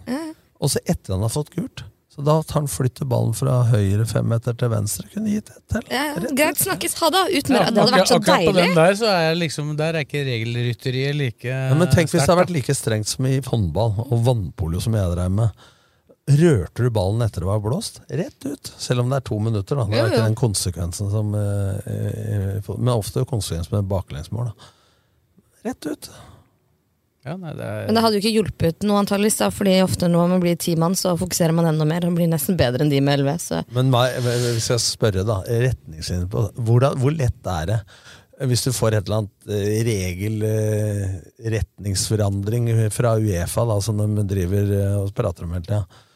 Og så etter han har fått gult, så da tar han flytter ballen fra høyre femmeter til venstre. Kunne gitt et til. Ja, greit, snakkes. Ha det. Ut med Ja, det. Det hadde vært så akkurat på den deilig. der, så er liksom, der er ikke regelrytteriet like Ja, men tenk hvis det hadde vært like strengt som i håndball og vannpolo som jeg drev med. Rørte du ballen etter det var blåst? Rett ut. Selv om det er to minutter. da Det Jo, er ikke den konsekvensen som eh, eh, Men ofte konsekvens med baklengsmål. da Rett ut. Ja, nei, det er, Men det hadde jo ikke hjulpet noe, antakeligvis. fordi ofte når man blir ti mann, så fokuserer man enda mer og blir nesten bedre enn de med elleve. Så Men hvis jeg spørre, da. Retningslinjer på hvordan, Hvor lett er det? Hvis du får et eller annet eh, regel eh, retningsforandring fra Uefa, da, som de driver og prater om hele tida, eh,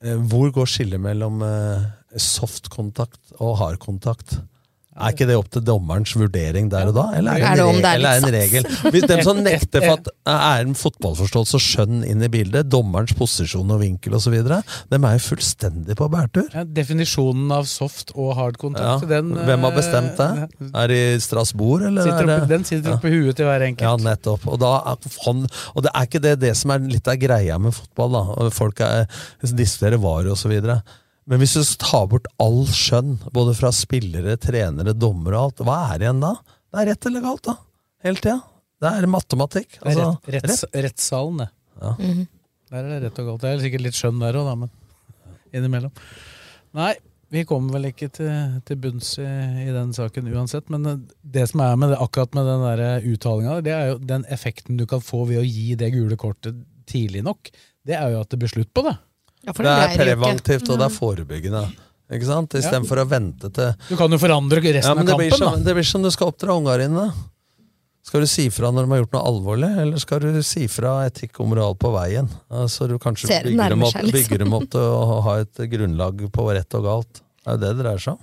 hvor går skillet mellom eh, soft kontakt og hard kontakt? Er ikke det opp til dommerens vurdering der og da? Eller er Er det det det er eller er det en regel? Hvis dem som nekter for at er en fotballforståelse og skjønn inn i bildet, dommerens posisjon og vinkel osv., dem er jo fullstendig på bærtur. ja, definisjonen av soft og hard Ja. kontakt, den Hvem har bestemt det? eh, Er det i Strasbourg, eller Sitter opp, det den sitter oppi huet til hver enkelt. Ja, nettopp. Og, da, er og det er ikke det, det som er litt av greia med fotball. da Folk er, diskuterer varer og så videre. Men hvis du tar bort all skjønn, både fra spillere, trenere, dommere og alt, hva er det igjen da? Det er rett eller galt, da. Hele tida. Det er matematikk. Er Altså, rett, retts, rettssalen, det. Ja. Mhm. Der er det rett og galt. Det er sikkert litt skjønn der òg, da, men innimellom. Nei, vi kommer vel ikke til, til bunns i, i den saken uansett. Men eh, det som er med det, akkurat med den der uttalinga, det er jo den effekten du kan få ved å gi det gule kortet tidlig nok. Det er jo at det blir slutt på det. Ja, for det er preventivt, og det Mm. er forebyggende. Ikke sant? Istedenfor å vente til Du kan jo forandre resten ja, men det av blir, kampen, som, det blir som du skal oppdra unga dine. Skal du si fra når de har gjort noe alvorlig, eller skal du si fra etikk og moral på veien? Altså, du kanskje Ser det bygger dem, opp, seg, liksom. bygger dem opp til å ha et grunnlag på rett og galt. Det er jo det det dreier seg om.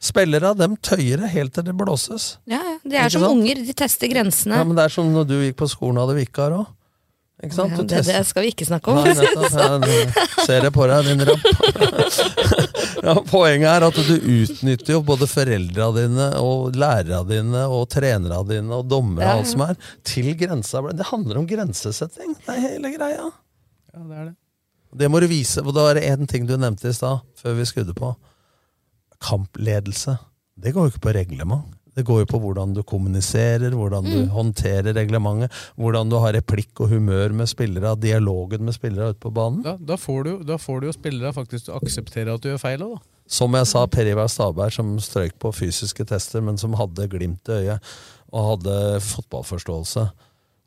Spillere dem tøyer det helt til det blåses. Ja, ja. De er Ikke som sant? unger. De tester grensene. Ja, men Det er som når du gikk på skolen og hadde vikar òg. Ikke sant? Ja, det, det skal vi ikke snakke om. Nei, nettopp. Ja, det- ser jeg på deg, din rapp. ja, poenget er at du utnytter jo både foreldra dine og lærerne dine og trenerne dine og dommere og alt som er, til grensa. Det handler om grensesetting. Det er hele greia. Ja, det er det. Det må du vise. Og da er det én ting du nevnte i stad, før vi skrudde på. Kampledelse. Det går jo ikke på reglement. Det går jo på hvordan du kommuniserer, hvordan du Mm. håndterer reglementet, hvordan du har replikk og humør med spillere, dialogen med spillere ute på banen. Da, da, får du, da får du jo spillere faktisk til å akseptere at du gjør feil òg, da. Som jeg sa, Per Ivar Stabær, som strøyk på fysiske tester, men som hadde glimt i øyet og hadde fotballforståelse.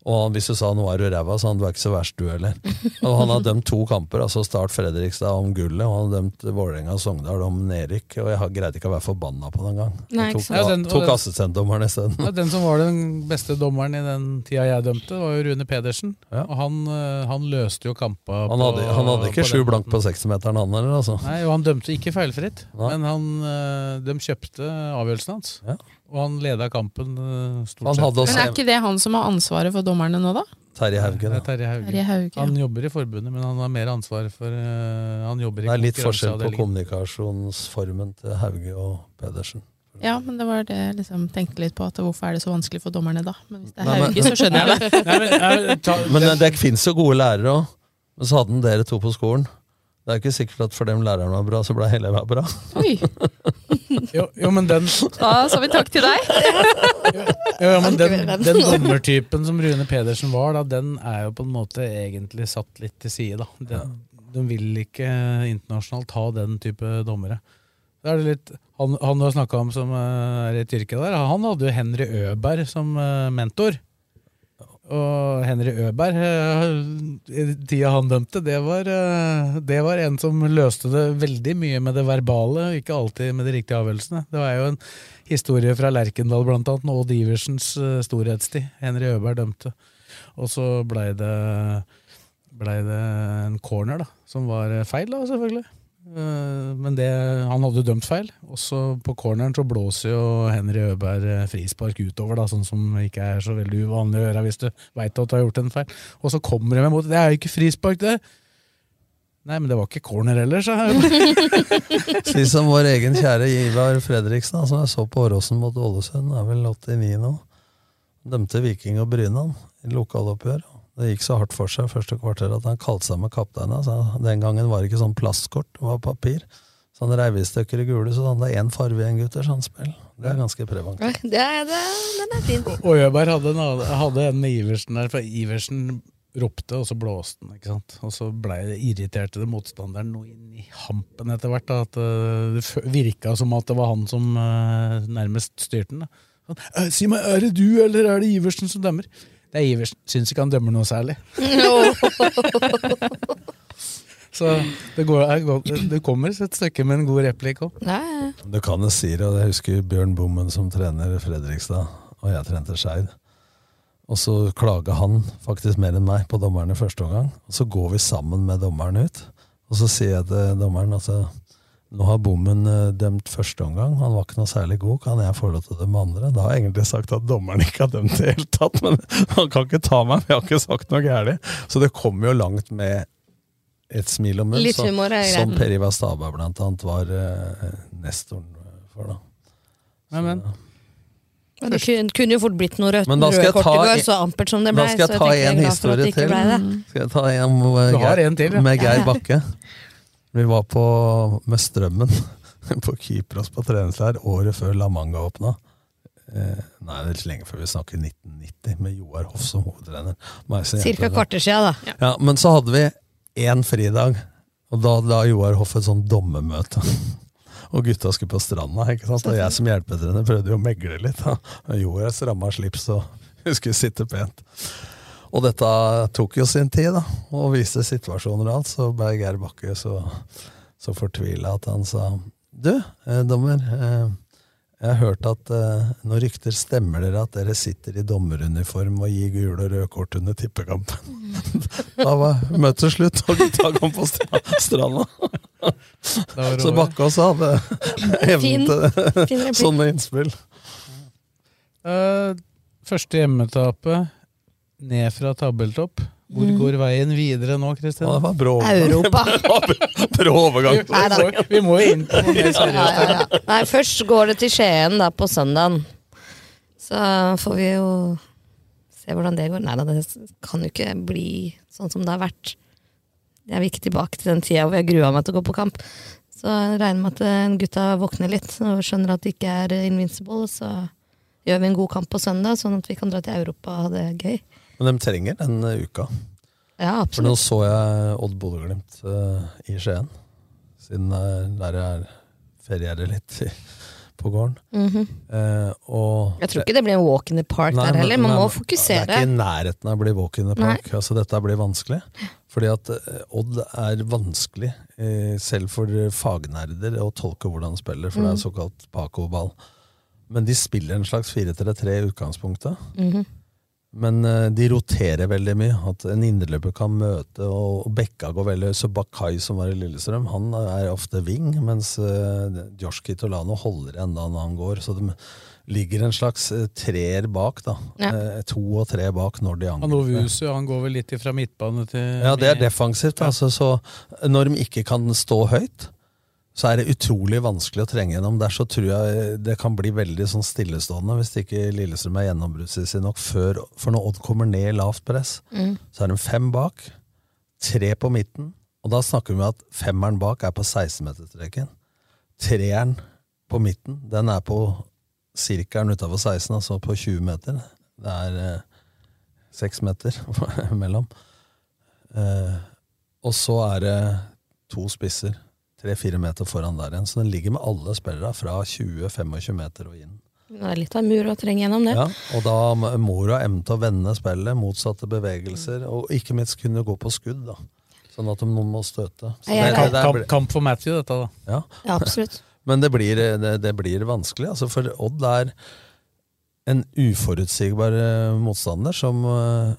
Og hvis du sa 'nå er du ræva', så han du er ikke så verst, du heller. Og han har dømt to kamper, altså Start Fredrikstad om gullet, og han har dømt Vålerenga og Sogndal om nedrykk. Og jeg greide ikke å være forbanna på den gang. Nei, ikke tok. Ja, den- tok assistentdommeren isteden. Ja, den som var den beste dommeren i den tida jeg dømte, var jo Rune Pedersen. Og han, eh, han løste jo kampa Han hadde, han hadde ikke sju blank på 60-meteren, han heller, altså. Nei, og han dømte ikke feilfritt, men han, eh, de kjøpte avgjørelsen hans. Og han leda kampen eh, stort Han sett. Men er ikke det han som har ansvaret for dommerne nå, da? Terje Hauge. Ja. er Terje Hauge. Terje Hauge, ja. Han jobber i forbundet, men han har mer ansvar for uh, Han jobber i Det er litt forskjell på kommunikasjonsformen til Hauge og Pedersen. Ja, men det var det jeg liksom tenkte litt på. At hvorfor er det så vanskelig for dommerne da? Men hvis det er Nei, men- Hauge, så skjønner jeg det. Nei, men, nei, ta, Men det, det fins jo gode lærere òg. Men så hadde han dere to på skolen. Det er ikke sikkert at for dem læreren var bra, så ble hele eleva bra. Oi. jo, jo, men den Da sa vi takk til deg. Ja, men den, den dommertypen som Rune Pedersen var, da, den er jo på en måte egentlig satt litt til side. Da. Den, De vil ikke internasjonalt ha den type dommere. Da er det litt, han, han du har snakka om som eh, er i et yrke der, han hadde jo Henry Øberg som eh, mentor. Og Henry Øberg, eh, i tida han dømte, det var, eh, det var en som løste det veldig mye med det verbale, ikke alltid med de riktige avgjørelsene. Det var jo en historie fra Lerkendal, blant annet, og Odd Iversens eh, storhetstid. Henry Øberg dømte. Og så blei det, ble det en corner, da, som var feil, da, selvfølgelig. Eh, Men det, han hadde dømt feil. Og så på corneren så blåser jo Henry Øberg eh, frispark utover, da, sånn som ikke er så veldig uvanlig å gjøre hvis du veit at du har gjort en feil. Og så kommer de imot. Det er jo ikke frispark, det! Nei, men det var ikke corner heller, sa jeg. Si som vår egen kjære Ivar Fredriksen, som jeg så på Åråsen mot Ålesund, er vel 89 nå. Dømte Viking og Brynan i lokaloppgjør. Det gikk så hardt for seg første kvarter at han kalte seg med kapteinen. Altså, den gangen var det ikke sånn plastkort, det var papir. Så han reiv i gule, så det er én farge igjen, gutter. Sånn spill. Det er ganske preventivt. Det er, det, den er fin. Og Øberg hadde en, hadde en med Iversen der, for Iversen ropte, og så blåste han. ikke sant? Og så ble det irriterte det motstanderen noe inn i hampen etter hvert. da, At eh, det virka som at det var han som eh, nærmest styrte den. da. Sånn, «Eh, si meg, er det du, eller er det Iversen som dømmer? Det er Iversen. Syns ikke han dømmer noe særlig. Så det, går, er det kommer et stykke med en god replikk òg. Du kan jo si det, og jeg husker Bjørn Bommen som trener Fredrikstad, og jeg trente Skeid. Og så klager han faktisk mer enn meg på dommeren i første omgang. Og så går vi sammen med dommeren ut, og så sier jeg til dommeren at eh, nå har Bommen eh, dømt første omgang, han var ikke noe særlig god, kan jeg få lov til å dømme andre? Da har jeg egentlig sagt at dommeren ikke har dømt i det hele tatt, men han kan ikke ta meg, for jeg har ikke sagt noe gærent. Så det kommer jo langt med et smil om munnen, Litt så- humor som Per Ivar Staba blant annet var uh, nestoren for. da. Men, men. Men det kunne, jo fort blitt noe rødt Men da skal røde kort ta i går, så ampert som det ble. Da skal jeg ta en historie til. Skal jeg ta en med, Du har Geir- en til, ja. med Geir Bakke. Vi var på, med Strømmen på Kypros på treningsleir året før La Manga åpna. Eh, nei, det er litt lenge før vi snakker 1990, med Joar Hoff som hovedtrener. Cirka kvarter siden, da. Ja, men så hadde vi én fridag, og da la Joar Hoff et sånn dommermøte. Og gutta skulle på stranda, ikke sant? og jeg som hjelpetrener prøvde jo å megle litt. Da. Joar stramma slips og skulle sitte pent. Og dette tok jo sin tid, da, og viste situasjoner og alt. Så ble Geir Bakke så, så fortvila at han sa Du, eh, dommer. Eh, jeg har hørt at eh, noen rykter stemmer dere at dere sitter i dommeruniform og gir gule og røde kort under tippekampen. da var møtet slutt, og gutta kom på stra- stranda. Så. Bakke også hadde evnen til sånne innspill. Uh, første hjemmetapet ned fra tabeltopp. Hvor Mm. går veien videre nå, Kristin? Ja, det var brå Europa. Brå overgang. Vi, vi, må, vi må jo inn på noe mer seriøst. Ja, ja, ja. Nei, først går det til Skien da på søndagen. Så får vi jo se hvordan det går. Nei da, det kan jo ikke bli sånn som det har vært. Jeg vil ikke tilbake til den tida hvor jeg grua meg til å gå på kamp. Så jeg regner med at eh, gutta våkner litt og skjønner at det ikke er invincible. Så gjør vi en god kamp på søndag, sånn at vi kan dra til Europa og ha det gøy. Men de trenger den eh, uka. Ja, absolutt. For nå så jeg Odd Bodø-Glimt uh, i Skien. Siden eh, der jeg er ferierer litt i, på gården. Mm -hmm. uh, og Jeg tror ikke det blir en walk in the park Nei, der heller. Man nei, må fokusere. Det er ikke i nærheten av å bli walk in the park. Altså, dette blir vanskelig. Fordi at Odd er vanskelig, selv for fagnerder, å tolke hvordan de spiller, for det Mm. er såkalt Paco-ball. Men de spiller en slags 4-3-3 i utgangspunktet. Mhm. Men eh, de roterer veldig mye. At en indreløper kan møte, og, Bekka går veldig Så Bakai, som var i Lillestrøm, han er ofte wing, mens eh, Josh Kitolano holder igjen da når han går. Så det ligger en slags eh, treer bak, da. Ja. To og tre bak når de angriper. Anovusu han går vel litt fra midtbane til Ja, det er defensivt. Altså, så når de ikke kan stå høyt, så er det utrolig vanskelig å trenge gjennom. Der så tror jeg det kan bli veldig sånn stillestående hvis ikke Lillestrøm er gjennombruddssissig nok før. For når Odd kommer ned i lavt press, Mm. så er de fem bak, tre på midten. Og da snakker vi om at femmeren bak er på 16-meterstreken. Treeren på midten, den er på sirkelen utafor 16, altså på 20 meter. Det er eh, meter mellom. Eh, og så er det to spisser, tre-fire meter foran der igjen. Så den ligger med alle spillere fra 20-25 meter og inn. Det er litt av en mur å trenge gjennom det. Ja, og da må du ha evne til å vende spillet, motsatte bevegelser, og ikke minst kunne gå på skudd. da. Sånn at noen må støte. Så Ja, jeg- Kamp, det kamp, blir- kamp for Matthew, dette, da. ja. Ja, absolutt. Men det blir, det, det blir vanskelig, altså, for Odd er en uforutsigbar eh, motstander som eh,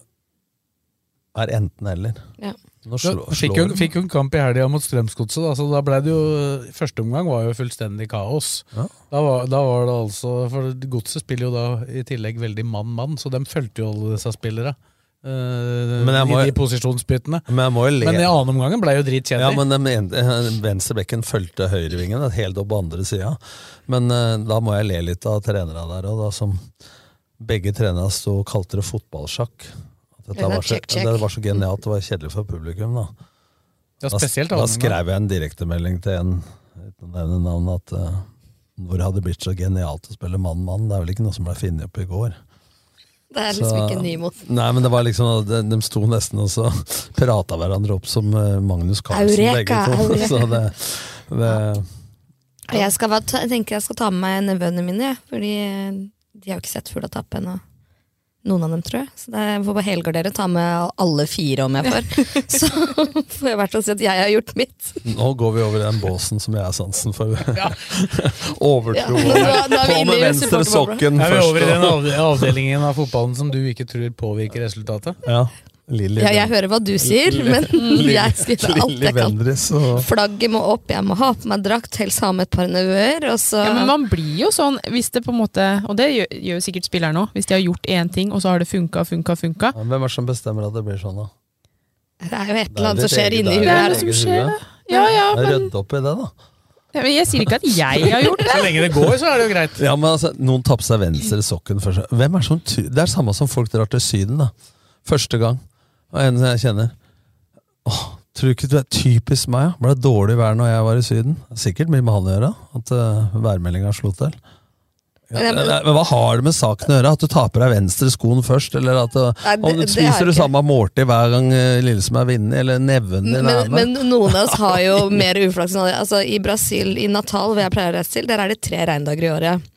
er enten-eller. Ja. Fikk, hun, fikk hun kamp i helga mot Strømsgodset. Så da ble det jo Første omgang var jo fullstendig kaos. Ja. Da, var, da var det altså For Godset spiller jo da i tillegg veldig mann-mann, så de fulgte jo alle disse spillere. eh, Men jeg må- I de posisjonsbyttene. Men jeg må le. Men i annen omgangen ble jo dritkjedelig. Ja, men den ene- venstre bekken fulgte høyrevingen helt opp på andre sida. Men uh, da må jeg le litt av trenerne der òg, da, som begge trenerne sto og kalte det fotballsjakk. Dette var så, check, check. Det var så genialt, det var kjedelig for publikum. Da, Ja, spesielt da da, skrev jeg en direktemelding til en uten å nevne navn, at uh, hvor det hadde blitt så genialt å spille mann-mann. Det er vel ikke noe som ble funnet opp i går. Det er liksom Så- ikke nymoten. ny mot. Nei, men det var liksom De, de sto nesten og så prata hverandre opp som eh, Magnus Carlsen, Eureka, begge to. eureka. Så det, det Jeg, skal, jeg tenker jeg skal ta med meg nevøene mine, ja, fordi eh, de har jo ikke sett fugla tappe ennå. Noen av dem, tror jeg. Så det, jeg får bare helgardere, ta med alle fire om jeg får. Så får jeg hvert fall si at jeg har gjort mitt. Nå går vi over i den båsen som jeg har sansen for. Overtro. Ja, er vi På med venstre sokken først. Er vi over i den avdelingen av fotballen som du ikke tror påvirker resultatet? Ja. Lilly Ja, jeg hører hva du sier, men jeg skriver alt jeg kan. Og Flagget må opp, jeg må ha på meg drakt, helst ha med et par nevøer, Ja, men man blir jo sånn, hvis det på en måte Og det gjør, gjør jo sikkert spilleren òg. Hvis de har gjort én ting, og så har det funka, funka, funka. Ja, Hvem er det som bestemmer at det blir sånn, da? Det er jo et er eller annet som skjer inni det er huet her. skjer. Ja, ja, men Rydde opp i det, da. Ja, men Jeg sier ikke at jeg har gjort det. Så lenge det går, så er det jo greit. Ja, men altså, Noen tapper seg venstre sokken først. Hvem er det Det er samme som folk drar til Syden. da Første gang. Og en jeg kjenner Åh, Tror du ikke du er typisk meg? Ble det dårlig vær når jeg var i Syden? Er Sikkert mye med han å gjøre. At uh, værmeldinga slo til. Ja, Men- men, hva har det med saken å gjøre? At du taper deg venstre skoen først? Eller at uh, Nei, det- om du spiser det du samme måltid hver gang lille som er vunnet? Eller neven din Men, men noen av oss har jo mer uflaks enn andre. Altså, I Brasil, i Natal, hvor jeg pleier å reise til, der er det tre regndager i året.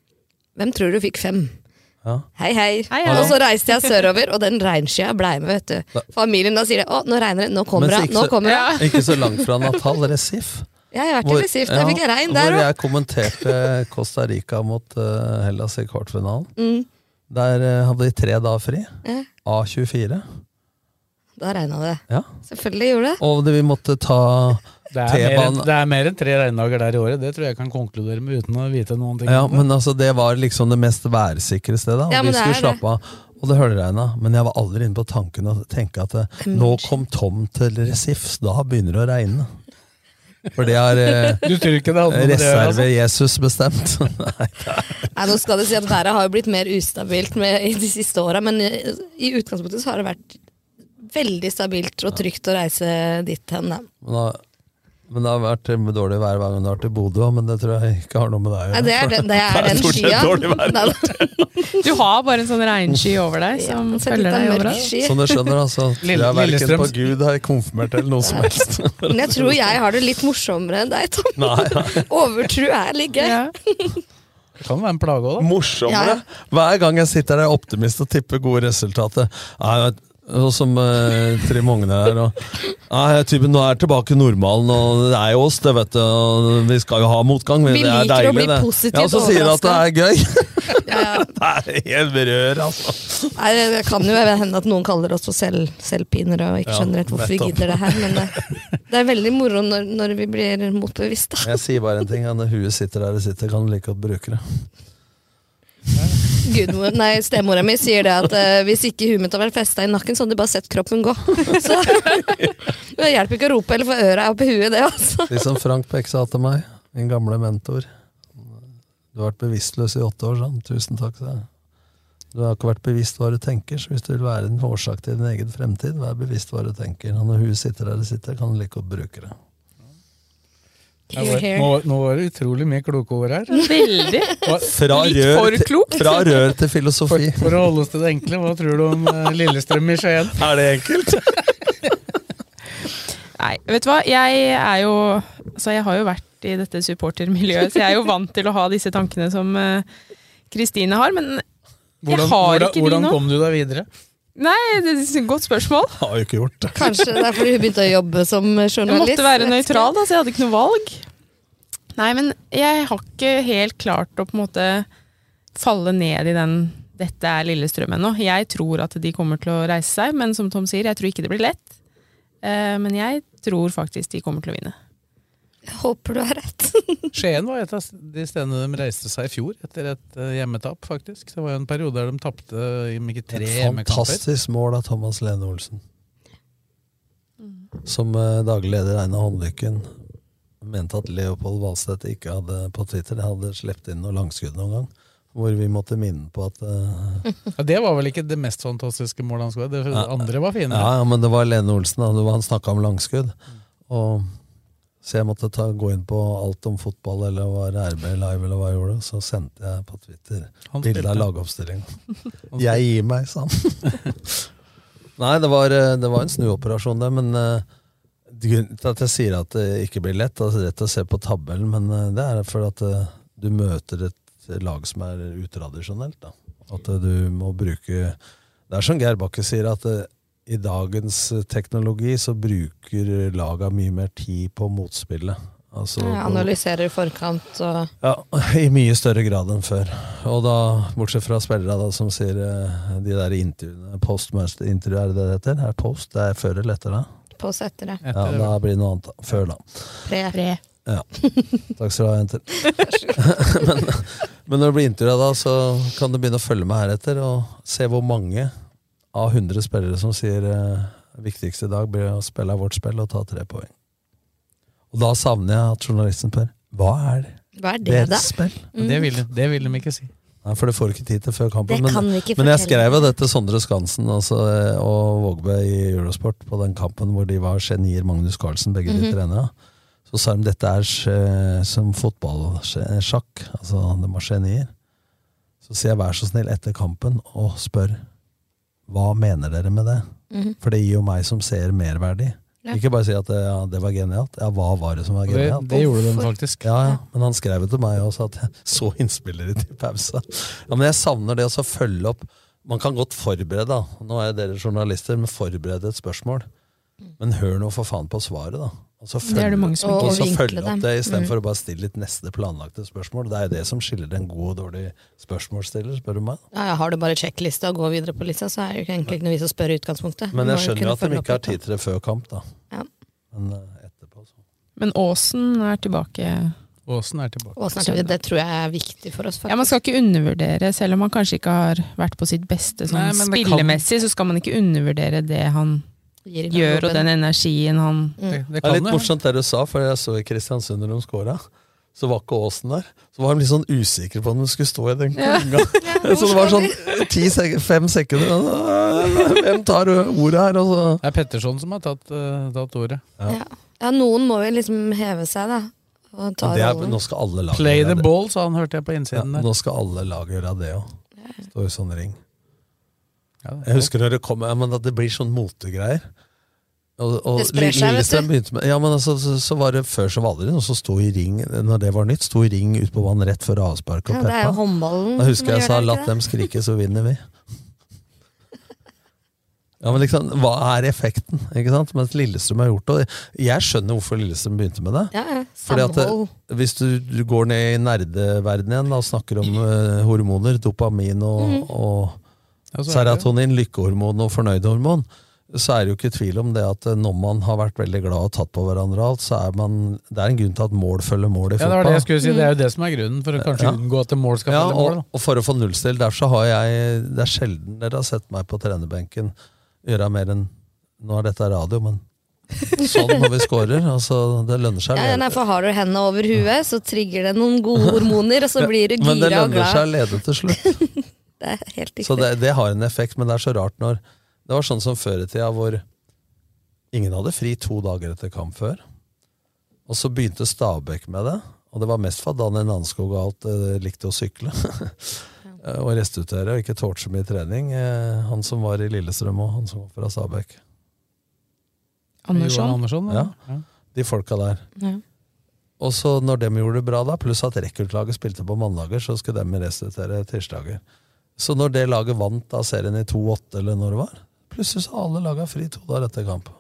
Hvem tror du fikk fem? Ja. Hei, hei. Hei, hei. Og så reiste jeg sørover, og den regnskya blei med, vet du. Familien da sier det. 'Å, nå regner det. Nå kommer det. Nå kommer det'. Ikke så langt fra Natal, Recife. Ja, jeg har vært i Recife. Der fikk jeg regn der Hvor jeg kommenterte Costa Rica mot uh, Hellas i kvartfinalen. Mm. Der uh, hadde de tre dager fri. Ja, A24. da regna det. Ja. Selvfølgelig gjorde det. Og det, vi måtte ta Det er, mer enn, det er mer enn tre regndager der i året. Det tror jeg jeg kan konkludere med uten å vite noen ting. Ja, men altså, det var liksom det mest værsikre stedet. Ja, vi skulle slappe av. Og det høljregna. Men jeg var aldri inne på tanken å tenke at det, nå kom Tom til Recife, da begynner det å regne. For det har eh, altså? reserve-Jesus bestemt. Nei, Nei, nå skal det si at Været har jo blitt mer ustabilt med, i de siste åra, men i, i utgangspunktet så har det vært veldig stabilt og trygt å reise dit hen. Da. Men, da, men det har vært dårlig vær hver gang du har vært i Bodø, men det tror jeg ikke har noe med deg å Nei, det er, den- det er Det er den skya. Nei. Du har bare en sånn regnsky over deg som så følger deg overalt. Som du skjønner, altså. Lille- Jeg er verken på Gud har jeg konfirmert eller noe som helst. Men jeg tror jeg har det litt morsommere enn deg, Tom. Nei, nei. Overtro er litt gøy. Ja. Det kan være en plage òg, da. Morsommere. Hver gang jeg sitter der optimist og tipper gode resultater. Ja, og som uh, Trym Hogne her. Og, ja, typen, nå er jeg tilbake normalen, og det er jo oss, det, vet du. Og vi skal jo ha motgang. Vi det er liker å bli det. positivt Ja, så sier de at det er gøy. Ja, ja. det er helt rør, altså. Nei, det kan jo hende at noen kaller oss for selv, selvpinere og ikke Ja, skjønner helt hvorfor vi nettopp. gidder det her, men det, det er veldig moro når, når vi blir motbevisst. Da. Jeg sier bare en ting. ja, Når huet sitter der det sitter, kan du like godt bruke det. Gudmor, nei, Stemora mi sier det at eh, hvis ikke huet mitt hadde vært festa i nakken, så hadde de bare sett kroppen gå. Så Det hjelper ikke å rope eller få øra opp i huet, det, altså. Litt som Frank Beck sa til meg, min gamle mentor. Du har vært bevisstløs i åtte år, sånn. Tusen takk, sa. Du har ikke vært bevisst hva du tenker, så hvis du vil være en årsak til din egen fremtid, vær bevisst hva du tenker. Og når huet sitter der det sitter, kan du like godt bruke det. Ja, Nå, nå var det utrolig mye kloke ord her. Veldig. Fra Litt rør, for til, fra rør til filosofi. For å holde oss til det enkle, hva tror du om eh, Lillestrøm i Skien? Er det enkelt? Nei, vet du hva. Jeg er jo Altså, jeg har jo vært i dette supportermiljøet, så jeg er jo vant til å ha disse tankene som eh, Kristine har, men jeg Hvordan, har hvordan, ikke de hvordan kom du deg videre? Nei, det er et godt spørsmål. Har jo ikke gjort det. Kanskje det er fordi hun begynte å jobbe som journalist. Jeg måtte være nøytral, da, så jeg hadde ikke noe valg. Nei, men jeg har ikke helt klart å på en måte falle ned i den 'dette er Lillestrøm' ennå. Jeg tror at de kommer til å reise seg, men som Tom sier, jeg tror ikke det blir lett. Eh, Men jeg tror faktisk de kommer til å vinne. Håper du har rett. Skien var et av de stedene de reiste seg i fjor, etter et eh, hjemmetap, faktisk. Det var jo en periode der de tapte ikke tre hjemmekamper. fantastisk mål av Thomas Lene Olsen. Som eh, daglig leder Einar Håndlykken mente at Leopold Valstedt ikke hadde på Twitter det hadde sluppet inn noe langskudd noen gang. Hvor vi måtte minne på at uh... Ja, det var vel ikke det mest fantastiske målet han skåret. Det andre var fine. Ja, ja, men det var Lene Olsen. Da. Han snakka om langskudd. Og, så jeg måtte ta, gå inn på alt om fotball, eller var RB live, eller hva jeg gjorde. Så sendte jeg på Twitter bilde av lagoppstillinga. jeg gir meg, sa han. Nei, det var, eh, det var en snuoperasjon, det. Men eh, grunnen til at jeg sier at det ikke blir lett, altså rett å se på tabellen, men eh, det er fordi at du møter et lag som er utradisjonelt. Da. At du må bruke Det er som Geir Bakke sier, at i dagens eh, teknologi så bruker laga mye mer tid på motspillet. Altså, Jeg analyserer i forkant og ja, I mye større grad enn før. Og da, Bortsett fra spillere da, som sier eh, de der intervjuene Postmaster-intervju, er det det heter? Er post? Det er før eller etter det? Post etter det. Ja, da blir det noe annet. Før, da. Pre. Ja. Takk skal du ha, jenter. men, men når du blir intervjua da, så kan du begynne å følge med heretter og se hvor mange av 100 spillere som sier eh, viktigste i dag blir å spille vårt spill og ta tre poeng. Og da savner jeg at journalisten spør hva er det? Hva er det. Deres spill? Mm. Det, vil, det vil de ikke si. Nei, for det får du ikke tid til før kampen. Men, men jeg skrev jo det til Sondre Skansen altså, eh, og Vågbø i Eurosport på den kampen hvor de var genier, Magnus Carlsen, begge de Mhm. trenere. Så sa de dette er sj- som fotballsjakk. Altså, de var genier. Så sier jeg vær så snill etter kampen og spør hva mener dere med det? Mhm. For det gir jo meg som ser merverdi. Ja. Ikke bare si at det, ja, det var genialt. Ja, hva var det som var genialt? det- det gjorde den faktisk. Ja, ja. Men han skrev jo til meg også at jeg så innspillere til pause. Ja, men jeg savner det å følge opp. Man kan godt forberede, da. Nå er dere journalister, men forberede et spørsmål. Men hør nå for faen på svaret, da. Og så Det er det mange som ikke og så følge opp det. istedenfor Mm. å bare stille litt neste planlagte spørsmål. Det er jo det som skiller en god og dårlig spørsmålsstiller, spør du meg. Ja, ja, har du bare sjekklista og går videre på lista, så er det jo egentlig ikke noe vits å spørre i utgangspunktet. Men jeg skjønner jo at de ikke har tid til det før kamp, da. Ja. Men eh, etterpå, så. Men Åsen er tilbake. Åsen er tilbake. Åsen er tilbake. det tror jeg er viktig for oss, faktisk. Ja, Man skal ikke undervurdere, selv om han kanskje ikke har vært på sitt beste sånn Nei, spillemessig, kan- så skal man ikke undervurdere det han gjør, og den energien han Mm. Det, det Det er litt morsomt det du sa, for jeg så i Kristiansund når de skåra. Så var ikke Åsen der. Så var de litt sånn usikre på om de skulle stå i den Ja. Ja, så det var sånn ti sek fem sekunder Hvem tar ordet her? Og så. Det er Petterson som har tatt, uh, tatt ordet. Ja. ja, noen må jo liksom heve seg, da. Og ta det er, nå skal alle lag Play the ball, sa han, hørte jeg på Ja, innsiden der. nå skal alle lag gjøre det òg. Står i sånn ring. Ja, Jeg husker når det kom at det blir sånn motegreier. Og, og Det sprer seg, vet du. med Ja, men altså, så, så var det Før så var det aldri noen som sto i ring Når det var nytt, sto i ring ut på vann rett før avspark og Ja, det er jo håndballen Da husker jeg sa det, 'la dem skrike, så vinner vi'. Ja, men liksom, Hva er effekten? ikke sant? Mens Lillestrøm har gjort det. Jeg skjønner hvorfor Lillestrøm begynte med det. Ja, ja. Fordi at det, Samhold. Hvis du, du går ned i nerdeverdenen igjen da, og snakker om uh, hormoner, dopamin og, Mhm. og Ja, så er det- serotonin, lykkehormon og fornøydhormon, så er det jo ikke tvil om det at eh, når man har vært veldig glad og tatt på hverandre, og alt, så er man Det er en grunn til at mål følger mål i Ja, det var det jeg skulle si. Det er jo det som er grunnen for å kanskje Ja. unngå at mål skal Ja, følge mål. og, og for å få nullstill. Derfor så har jeg Det er sjelden dere har sett meg på trenerbenken gjøre mer enn Nå er dette radio, men sånn når vi scorer. Altså, det lønner seg. Ja, nei, for Har du hendene over huet, så trigger det noen gode hormoner, og så blir du Men det gira og lønner seg å glad. lede til slutt. Det er helt riktig. Så det, det har en effekt, men det er så rart når Det var sånn som før i tida hvor ingen hadde fri to dager etter kamp før. Og så begynte Stabæk med det, og det var mest for at Daniel Nanskog og alt eh, likte å sykle. Og restituere og ikke tålte så mye trening. Eh, han som var i Lillestrøm og han som var fra Stabæk. Andersson. Andersson, Ja, ja. de folka der. Ja. Og så når de gjorde det bra, da, pluss at rekruttlaget spilte på mandager, så skulle de restituere tirsdager. Så når det laget vant da serien i 2-8, eller når det var, plutselig så har alle laga fri to dager etter kamp.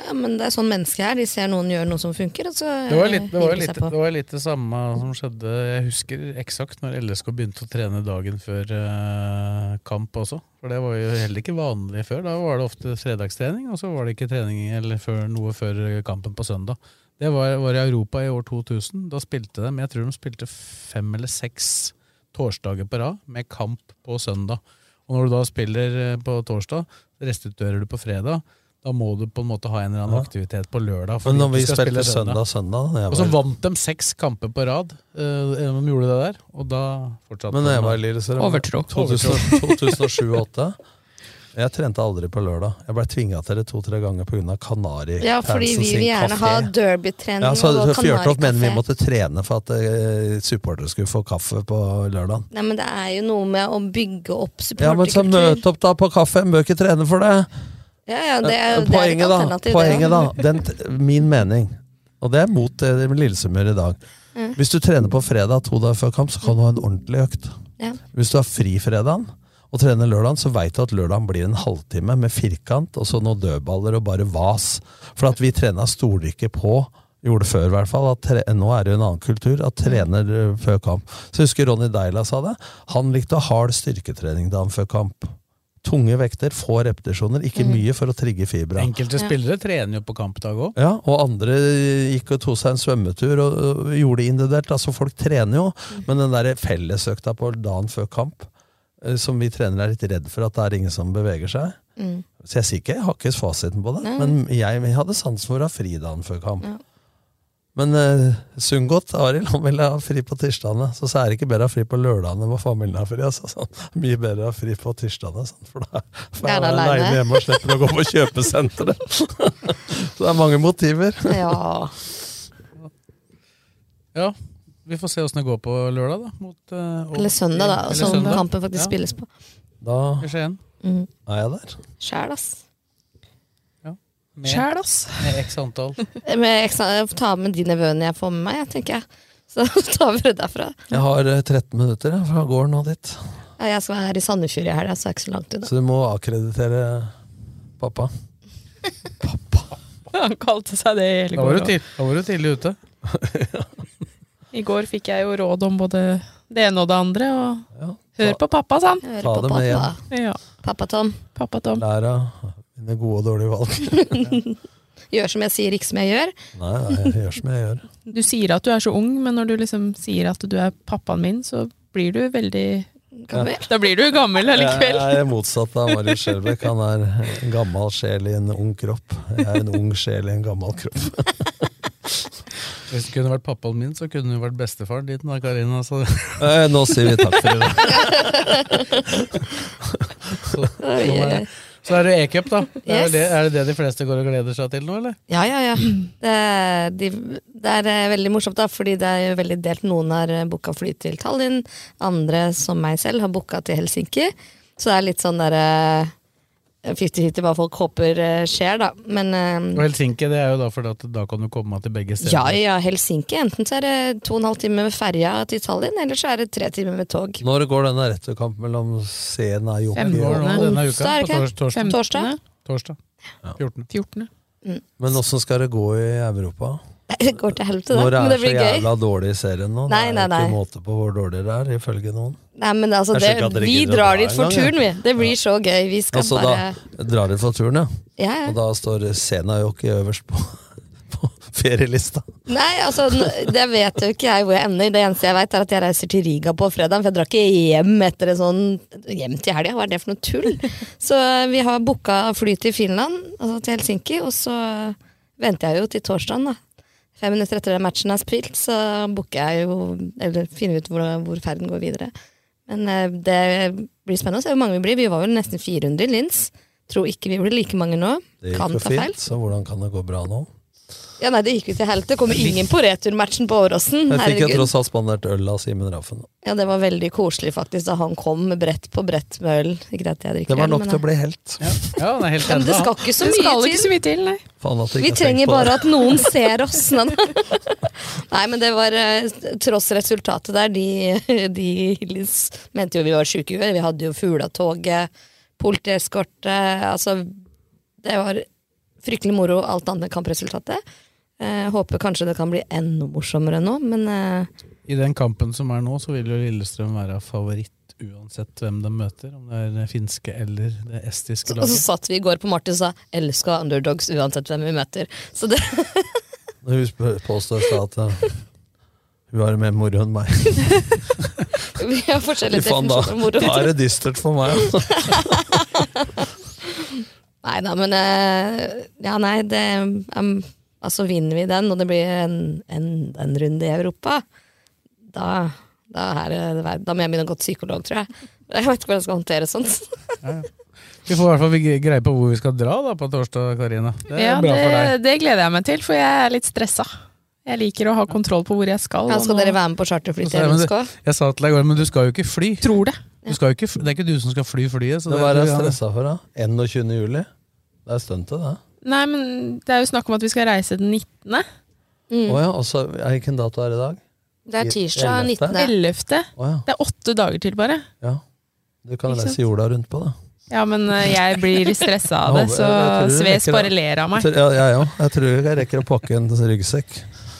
Ja, men det er sånn mennesker er. De ser noen gjøre noe som funker, og så Det var, litt, det, var litt, seg på. det var litt det samme som skjedde Jeg husker eksakt når LSK begynte å trene dagen før eh, kamp også. For det var jo heller ikke vanlig før. Da var det ofte fredagstrening, og så var det ikke trening eller før, noe før kampen på søndag. Det var, var i Europa i år 2000. Da spilte de Jeg tror de spilte fem eller seks torsdager på rad med kamp på søndag. Og når du da spiller eh, på torsdag, restituerer du på fredag. Da må du på en måte ha en eller annen Ja. aktivitet på lørdag. Men når vi spilte søndag, søndag da Og så vant de seks kamper på rad. Uh, de gjorde det der, og da fortsatte Men jeg var i Lillestrøm Overtro. 2007-2008 Jeg trente aldri på lørdag. Jeg ble tvinga til det to-tre ganger pga. Kanari. Ja, fordi vi vil gjerne ha derbytrening Ja, så og Fjørtoft mener vi måtte trene for at uh, supportere skulle få kaffe på lørdag. Nei, men det er jo noe med å bygge opp Ja, men så supporterkultur. møt opp da på kaffe, bør ikke trene for det. Ja, ja, det er, det er poenget, da, alternativ. poenget da, den, min mening, og det er mot det Lillestrøm gjør i dag. Ja. Hvis du trener på fredag to dager før kamp, så kan du ha en ordentlig økt. Ja. Hvis du har fri fredagen og trener lørdagen, så veit du at lørdagen blir en halvtime med firkant og så noen dødballer og bare vas. For at vi trena stoler ikke på Gjorde det før, i hvert fall. At tre, nå er det jo en annen kultur. At trener eh, før kamp. Så jeg husker Ronny Deila sa det. Han likte å ha hard styrketrening dagen før kamp. Tunge vekter, få repetisjoner, ikke Mm. mye for å trigge fibra. Enkelte spillere trener jo på kampdag òg. Ja, og andre gikk og tok seg en svømmetur og, og gjorde det individuelt. Altså Folk trener jo, men den der fellesøkta på dagen før kamp, som vi trenere er litt redd for at det er ingen som beveger seg. Mm. Så jeg sier ikke, jeg har ikke fasiten på det, Nei. men jeg, jeg hadde sansen for å ha fri dagen før kamp. Men uh, Sundgodt, Arild, han ville ha fri på tirsdagene. Så, så er det ikke bedre å ha fri på lørdagene hvor familien har fri. Altså, sånn. Mye bedre å ha fri på tirsdagene, sånn, for da for er jeg aleine hjemme og slipper å gå på kjøpesenteret. så det er mange motiver. Ja. Ja, vi får se åssen det går på lørdag, da. Mot, uh, Eller søndag, da, eller som søndag. kampen faktisk spilles på. Da. Mm. er jeg der. Sjæl, ass. Sjæl, ass. Med x antall. Med ekstra, ta med de nevøene jeg får med meg, jeg, tenker jeg. Så tar vi det derfra. Jeg har eh, 13 minutter jeg, fra gården og dit. Ja, jeg skal være her i Sandefjord i helga, så er ikke så langt unna. Så du må akkreditere pappa. Han kalte seg det i hele går. da var du tidlig ute. I går fikk jeg jo råd om både det ene og det andre, og hør på pappa, sa han. Hør Ta på det med pappa. Ja. Pappa Tom. Pappa Tom. Lær av mine gode og dårlige valg. Gjør som jeg sier, ikke som jeg gjør. Nei, nei, jeg gjør som jeg gjør. Du sier at du er så ung, men når du liksom sier at du er pappaen min, så blir du veldig Gammel. Da blir du gammel allikevel. Jeg er motsatt av Marius Skjelbæk. Han er en gammel sjel i en ung kropp. Jeg er en ung sjel i en gammel kropp. Hvis du kunne vært pappaen min, så kunne du vært bestefaren din. da, Karina. Så, Eh, Nå sier vi takk for i dag. så, er det. så er det e-cup, da. Yes. er, det, er det det de fleste går og gleder seg til nå, eller? Ja, ja, ja. Det, er- de, det er eh, veldig morsomt, da, fordi det er jo veldig delt. Noen har booka fly til Tallinn, andre, som meg selv, har booka til Helsinki. Så det er litt sånn derre 50-50 hva folk håper eh, skjer, da. Men eh, Og Helsinki det er jo da fordi at da kan du komme til begge steder. ja, ja, Helsinki. Enten så er det to og en halv time med ferja til Tallinn, eller så er det tre timer med tog. Når går denne returkampen mellom Sena og denne uka, på torsdag. Torsdag? Torsdag. 14. 14. Men åssen skal det gå i Europa? Det går til helvete, da. Når det er det så jævla gøy. dårlig i serien nå. Nei, det nei, er ikke nei. måte på hvor dårlig det er, ifølge noen. Nei, men altså, det, vi drar dra dit for turen, vi. Det blir så gøy. Vi skal Altså, bare da drar dere for turen, ja. Ja, ja. Og da står Senajoki øverst på, på ferielista. Nei, altså, det vet jo ikke jeg hvor jeg ender. Det eneste jeg vet er at jeg reiser til Riga på fredag, for jeg drar ikke hjem etter en sånn Hjem til helga, hva er det for noe tull? Så vi har booka fly til Finland, altså til Helsinki, og så venter jeg jo til torsdagen, da. Fem minutter etter at matchen er spilt, så booker jeg jo Eller finner ut hvor, hvor ferden går videre. Men eh, det blir spennende å se hvor mange vi blir. Vi var vel nesten 400 i Lins. Tror ikke vi blir like mange nå. Det gikk Kan jo fint, feil. så hvordan kan det gå bra nå? Ja, nei, det gikk jo til Det Kommer ingen på returmatchen på Åråsen. Jeg fikk jo tross alt spandert øl av Simen Raffen. Ja, det var veldig koselig faktisk da han kom med brett på brett med øl. Ikke at jeg drikker Det var nok til å bli helt. Ja, det er helt Ja, men det skal ikke så mye til. ikke så mye til, nei. Faen Vi trenger bare at noen ser oss. Nei, men det var eh, tross resultatet der. De, de Hillis mente jo vi var sjuke i huet. Vi hadde jo Fulatoget, politieskorte Altså, det var fryktelig moro, alt annet enn kampresultatet. Eh, håper kanskje det kan bli enda morsommere nå, men eh, I den kampen som er nå, så vil jo Lillestrøm være favoritt uansett hvem de møter. Om det er det finske eller det estiske laget. Og så satt vi i går på Martin og sa 'elsker underdogs uansett hvem vi møter'. Så det Hun påstår seg at eh, hun har mer moro enn meg. Vi har forskjellige definisjoner av moro. da er det dystert for meg. Nei da, men eh, Ja, nei, det um, Altså, vinner vi den, og det blir en, en, en runde i Europa, da da, er det, da må jeg begynne å gå til psykolog, tror jeg. Jeg vet ikke hvordan jeg skal håndtere sånt. Vi får i hvert fall greie på hvor vi skal dra da på torsdag, Karina. Det er Ja, bra for deg. det gleder jeg meg til, for jeg er litt stressa. Jeg liker å ha kontroll på hvor jeg skal. Ja, skal dere være med på charterfly til LSK? Jeg sa til deg i går, men du skal jo ikke fly. Tror det. Du skal jo ikke, det er ikke du som skal fly flyet. Så Det det, var jeg stressa for, da. 21. juli. Det er stuntet, det. Nei, men det er jo snakk om at vi skal reise den 19. Mm. Oh, ja, og så Hvilken dato er det i dag? Det er tirsdag Ellevte? 19. 11. Oh, ja. Det er åtte dager til, bare. ja. Du kan Ikke reise jorda rundt på, da. Ja, men eh, jeg blir stressa av det, så Sves bare ler av meg. Jeg tror- jeg òg. Jeg tror jeg rekker å pakke en ryggsekk.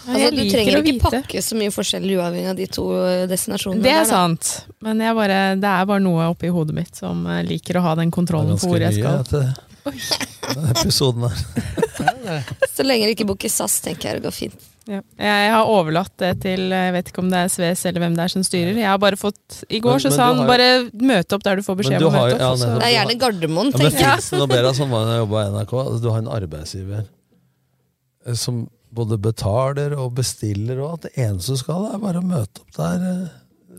Altså, du trenger ikke pakke så mye forskjellig uavhengig av de to eh, destinasjonene. Det er der, sant, men jeg bare, det er bare noe oppi hodet mitt som eh, liker å ha den er kontrollen på hvor jeg skal Det skal. ganske denne episoden her. Så lenge du ikke booker SAS, tenker jeg det går fint. Ja. Jeg har overlatt det til Jeg vet ikke om det er Sves eller hvem det er som styrer. Jeg har bare fått I går Men- så men sa han har- bare møte opp der du får beskjed om å møte opp. Ja, så- nettopp. Det er gjerne Gardermoen, Ja, men tenker jeg. det noe bedre som var da jeg jobba i NRK? Altså, Du har en arbeidsgiver eh, som både betaler og bestiller, og at det eneste du skal, er bare å møte opp der eh,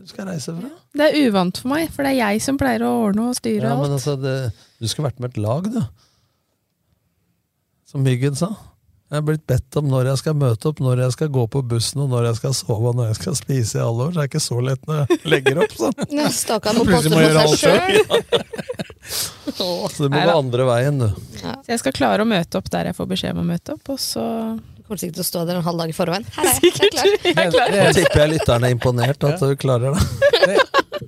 du skal reise fra. Det er uvant for meg, for det er jeg som pleier å ordne og styre Ja, men alt. altså, det, du skulle vært med et lag, du. Som Myggen sa. Jeg er blitt bedt om når jeg skal møte opp, når jeg skal gå på bussen, og når jeg skal sove og når jeg skal spise i alle år. Så det er ikke så lett når jeg legger opp, sånn. Ja, Stakkar må passe på seg sjøl. Så det må Neida. gå andre veien, du. Så jeg skal klare å møte opp der jeg får beskjed om å møte opp, og så kommer sikkert til å stå der en halv dag i forveien. Her er jeg, jeg er klar. Jeg er. Tipper jeg lytterne er imponert at du klarer det.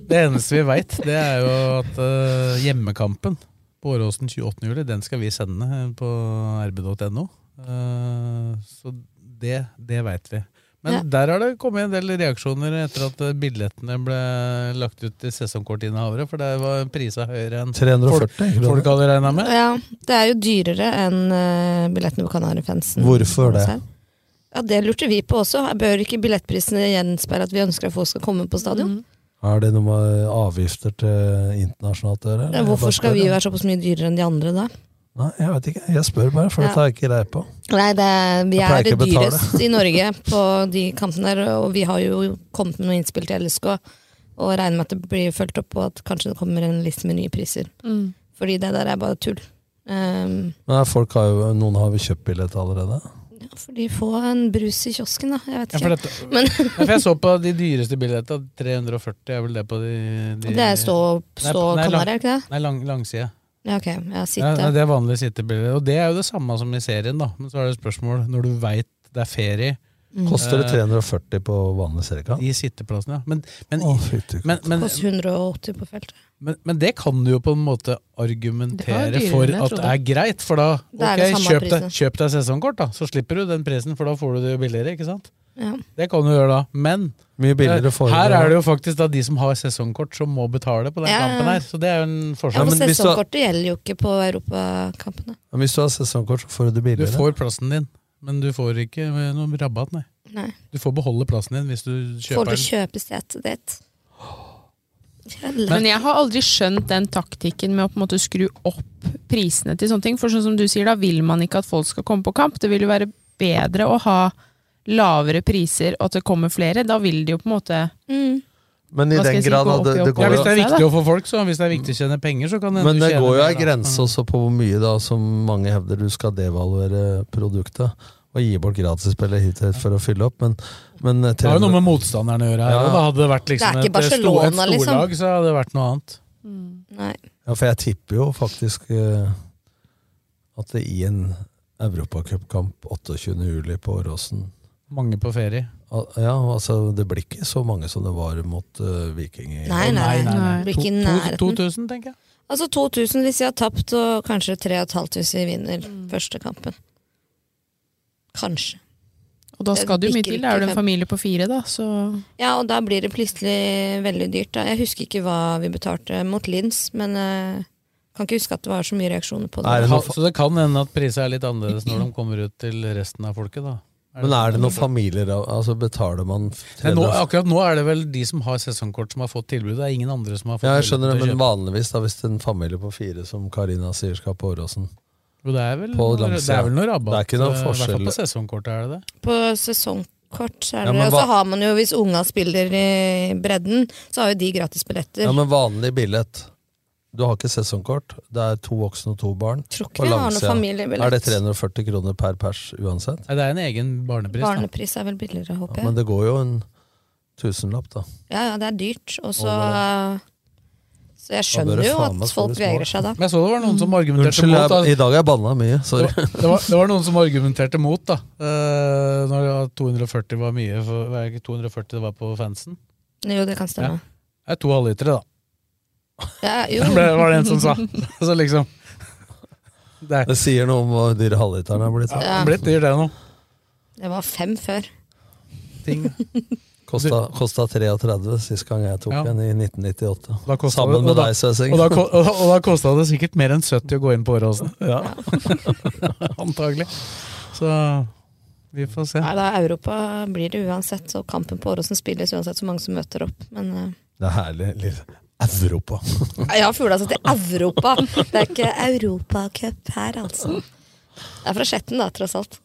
Det eneste vi veit, det er jo at uh, hjemmekampen på Åråsen 28. juli, den skal vi sende eh, på rb.no. Uh, så det, det veit vi. Men Ja. der har det kommet en del reaksjoner etter at eh, billettene ble lagt ut til sesongkortinnehavere, for det var prisa høyere enn 340 folk, folk hadde regna med. Ja, det er jo dyrere enn uh, billettene på Kanarifansen. Hvorfor det? Ja, Det lurte vi på også. Bør ikke billettprisene gjenspeile at vi ønsker at folk skal komme på stadion? Er det noe med avgifter til internasjonalt å gjøre? Ja, hvorfor skal vi være såpass mye dyrere enn de andre da? Ja. Nei, jeg vet ikke. Jeg spør bare, for Ja. dette har jeg ikke greie på. Nei, det, vi er det ikke dyrest i Norge på de kampene der, og vi har jo kommet med noe innspill til LSK, og regner med at det blir fulgt opp, og at kanskje det kommer en liste med nye priser. Mm. Fordi det der er bare tull. Um, Nei, folk har jo, noen har jo kjøpt billett allerede. ja, for de får en brus i kiosken, da. Jeg vet Ja, for, ikke. dette, Men Ja, for jeg så på de dyreste billettene. 340 er vel det på de, de det er stå, stå nei, Kanari, lang- er ikke det? Nei, lang, langside. Ja, ok. Ja, Ja, det er vanlige sittebilder. Og det er jo det samme som i serien, da. Men så er det et spørsmål når du veit det er ferie. Mm. Koster det eh, 340 på vanlig seriekant? I sitteplassen, ja. Men, men, fytti men, men, Koster 180 på feltet. Men, men det kan du jo på en måte argumentere dyrere for at det er greit. For da, Det er det ok, kjøp deg, kjøp deg sesongkort, da. Så slipper du den prisen, for da får du det jo billigere, ikke sant? Ja. Det kan du gjøre da. Men eh, her er det jo faktisk da de som har sesongkort, som må betale på den Ja, kampen her. Så det er jo en Ja, men for Sesongkortet gjelder jo ikke på europakampene. Men hvis du har sesongkort, så får du det billigere. Du får plassen din, men du får ikke noen rabatt, nei. Nei. Du får beholde plassen din hvis du kjøper Får du kjøpe setet ditt? Men jeg har aldri skjønt den taktikken med å på en måte skru opp prisene til sånne ting. For sånn som du sier, da vil man ikke at folk skal komme på kamp. Det vil jo være bedre å ha lavere priser og at det kommer flere. Da vil de jo på en måte Men i den si, grad det, det går Ja, hvis det er viktig å få folk, så hvis det er viktig å tjene penger, så kan det Men det går jo ei grense også på hvor mye da som mange hevder du skal devaluere produktet. Og gi bort gratisspillet hit og hit for å fylle opp, men, men Det har jo noe med motstanderen å gjøre her. Ja. Da hadde det vært liksom det et, ikke sto, et liksom. storlag, så hadde det vært noe annet. Nei. Ja, for jeg tipper jo faktisk uh, at det i en europacupkamp 28. juli på Åråsen Mange på ferie. Ja, altså Det blir ikke så mange som det var mot uh, Viking. Nei, Nei, nei, nei. Det blir ikke i nærheten. 2000, tenker jeg. Altså 2000 hvis vi har tapt, og kanskje 3500 hvis vi vinner første kampen. Kanskje. Og da skal du mye til. Da er du en familie på fire, da, så Ja, og da blir det plutselig veldig dyrt. Da. Jeg husker ikke hva vi betalte mot Lins, men uh, kan ikke huske at det var så mye reaksjoner på det. Ha- Så det kan hende at prisene er litt annerledes når de kommer ut til resten av folket, da. Men er det noen familier altså Betaler man Nei, nå, akkurat nå er det vel de som har sesongkort som har fått tilbud. Det er ingen andre som har fått Ja, jeg skjønner det, men vanligvis, da hvis en familie på fire, som Karina sier, skal på Åråsen Jo, det er vel på noe, det er vel noe rabatt. Det er ikke noen forskjell. I hvert fall på sesongkortet, er det det? På sesongkort så er Ja, det Og så har man jo, hvis unga spiller i bredden, så har jo de gratisbilletter. Ja, men vanlig billett. Du har ikke sesongkort. Det er to voksne og to barn. Tror ikke På vi har noen langsida. familiebillett. Er det 340 kroner per pers uansett? Nei, det er en egen barnepris. Barnepris er vel billigere, håper Ja, jeg. men det går jo en tusenlapp, da. Ja, ja, det er dyrt. Og så Over Så jeg skjønner jo at folk vegrer seg da. Men jeg så det var noen som argumenterte Unnskyld, mot. da. i dag er jeg banna mye. Sorry. Det var, det, var, det var noen som argumenterte mot, da. Uh, når 240 var mye for, Var det ikke 240 det var på fansen? Jo, det kan stemme. Det er to halvlitere, da. Ja, jo. Det var det en som sa. Så liksom Det Det sier noe om hvor dyre halvliteren er blitt. Ja. blitt dyr, det nå. Det var fem før. Ting. Kosta, kosta 33 sist gang jeg tok Ja. en, i 1998. Sammen det- med da- deg, Søsing. Og da, og, da kosta det sikkert mer enn 70 å gå inn på Åråsen. Ja. Antagelig. Så vi får se. Nei, da Europa blir det uansett, og kampen på Åråsen spilles uansett så mange som møter opp. Men uh... Det er herlig. Lille Europa. ja, fugla seg til Europa! Det er ikke Europacup her, altså. Det er fra Skjetten, da, tross alt.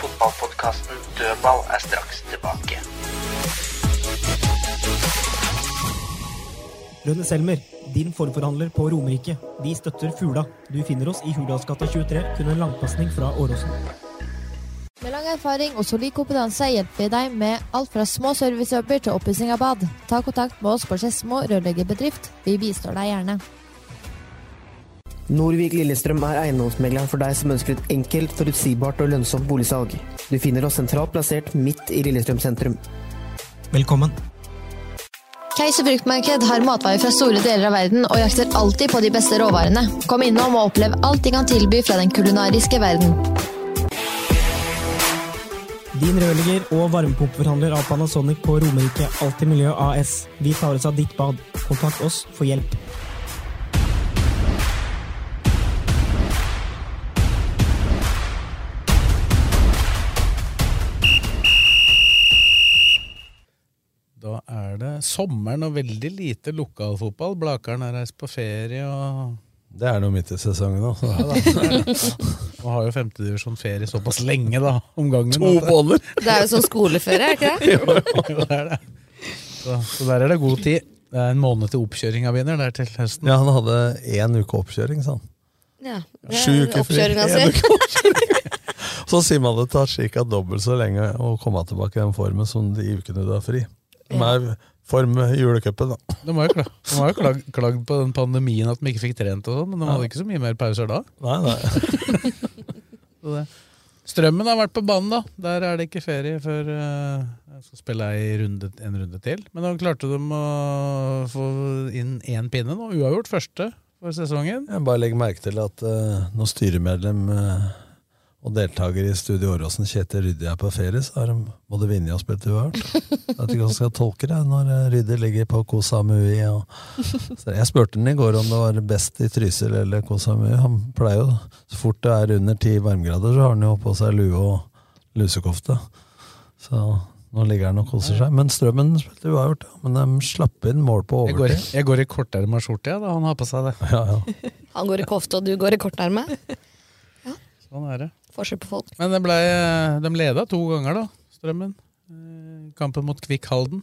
Fotballpodkasten Dødball er straks tilbake. Rønne Selmer, din forforhandler på Romerike. Vi støtter Fugla. Du finner oss i Hurdalsgata 23, kun en langpasning fra Åråsen. Med lang erfaring og solid kompetanse hjelper vi deg med alt fra små servicejobber til oppussing av bad. Ta kontakt med oss på Skedsmo rørleggerbedrift. Vi bistår deg gjerne. Norvik Lillestrøm er eiendomsmegleren for deg som ønsker et enkelt, forutsigbart og lønnsomt boligsalg. Du finner oss sentralt plassert midt i Lillestrøm sentrum. Velkommen. Keiser fruktmarked har matvarer fra store deler av verden og jakter alltid på de beste råvarene. Kom innom og opplev alt de kan tilby fra den kulinariske verden. Din rørlegger og varmepumpeforhandler av Panasonic på Romerike Alltid Miljø AS. Vi tar oss av ditt bad. Kontakt oss for hjelp. Er det sommeren og veldig lite lokalfotball. Blakeren har reist på ferie og Det er noe midt i sesongen nå. det. Og har jo femtedivisjon ferie såpass lenge, da, om gangen. To måneder! Det er jo sånn skoleferie, er det ikke det? jo, det er det. Så, så der er det god tid. Det er en måned til oppkjøringa begynner, der til høsten. Ja, han hadde én uke oppkjøring, sa han. Ja, det Sju er uker fri. En uke oppkjøring. Så sier man det tar ca. dobbelt så lenge å komme tilbake i den formen som de ukene du har fri. Er Form julecupen, da. De har jo klag, de har jo klag, klagd på den pandemien at de ikke fikk trent, og sånn, men de hadde ikke så mye mer pauser da. Nei, nei. Så det. Strømmen har vært på banen, da. Der er det ikke ferie før uh, jeg skal spille ei runde, en runde til. Men da klarte de å få inn én pinne nå. Uavgjort første for sesongen. Jeg bare legger merke til at uh, når styremedlem uh, og deltaker i Studio Åråsen Kjetil Ryddi er på ferie, så har de både vunnet og spilt uavgjort. Jeg vet ikke hvordan jeg skal tolke det når uh, Ryddi ligger på Koh Samui. Og... Så jeg spurte han i går om det var best i Trysil eller Koh Samui. Han pleier jo, så fort det er under ti varmegrader, så har han jo på seg lue og lusekofte. Så nå ligger han og koser seg. Men Strømmen spilte uavgjort. Ja. Men de slapp inn mål på Jeg går, overtid. jeg går i korterma skjorte, ja, da han har på seg det. Ja, ja. Han går i kofte, og du går i korterme. Sånn er det. Forskjell på folk. Men det ble, de leda to ganger, da, Strømmen. Eh, Kampen mot Kvikk Halden.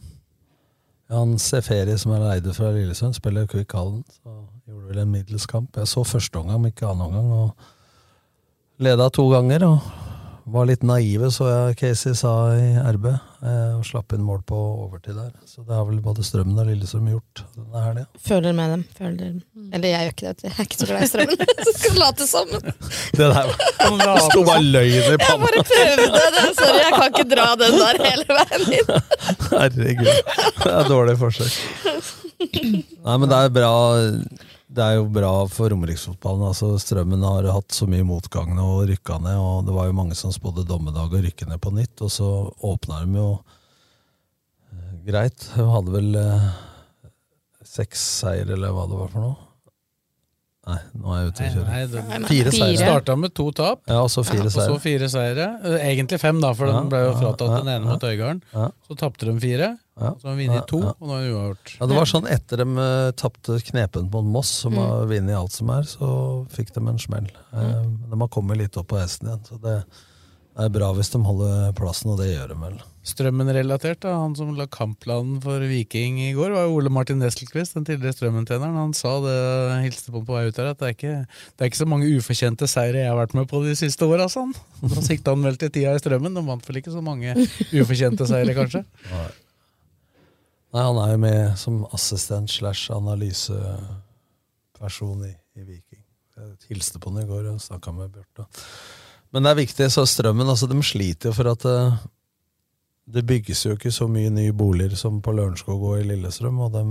Han Seferi, som er leide fra Lillesund, spiller Kvikk Halden. Så gjorde vel en middels kamp. Jeg så første omgang, men ikke annen omgang. Og leda to ganger. og var litt naive, så jeg Casey sa i RB, eh, og slapp inn mål på overtid der. Så det har vel både Strømmen og Lillestrøm gjort denne helga. Føler med dem. Føler. Eller jeg gjør ikke det. Jeg er ikke så glad i strømmen. Så skal late som. Det der var Sto bare løgn i Jeg bare prøvde det. Sorry, jeg kan ikke dra den der hele veien inn. Herregud. Det er dårlig forsøk. Nei, men det er bra Det er jo bra for romeriksfotballen. Altså, Strømmen har hatt så mye motgang og rykka ned, og det var jo mange som spådde dommedag og rykke ned på nytt, og så åpna de jo eh, greit. De hadde vel eh, seks seier, eller hva det var for noe. Nei, nå er jeg ute å kjøre. Nei, det- Fire seire. Starta med to tap. Ja, og så fire Og så fire seire. Eh, Egentlig fem, da, for Ja, den ble jo ja, fratatt ja, den ene ja. mot Øygarden. Ja. Så tapte de fire. Ja. Så har de vunnet Ja, to, ja. og nå er det uavgjort. Ja, det var sånn etter de uh, tapte knepen mot Moss, som Mm. har vunnet alt som er, så fikk de en smell. Mm. men de har kommet litt opp på hesten igjen, så det er bra hvis de holder plassen, og det gjør de vel. Strømmen-relatert, da. Han som la kampplanen for Viking i går, var Ole Martin Nestelquist, den tidligere Strømmen-treneren. Han sa det, hilste på på vei ut her, at det er ikke, det er ikke så mange ufortjente seire jeg har vært med på de siste åra, sa. Da sikta han vel til tida i Strømmen. De vant vel ikke så mange ufortjente seire, kanskje. Nei. Nei, han er jo med som assistent slash analyseperson i, i Viking. Jeg hilste på han i går og snakka med Bjarte. Men det er viktig, så Strømmen altså, de sliter jo for at eh, det bygges jo ikke så mye nye boliger som på Lørenskog og i Lillestrøm. og de,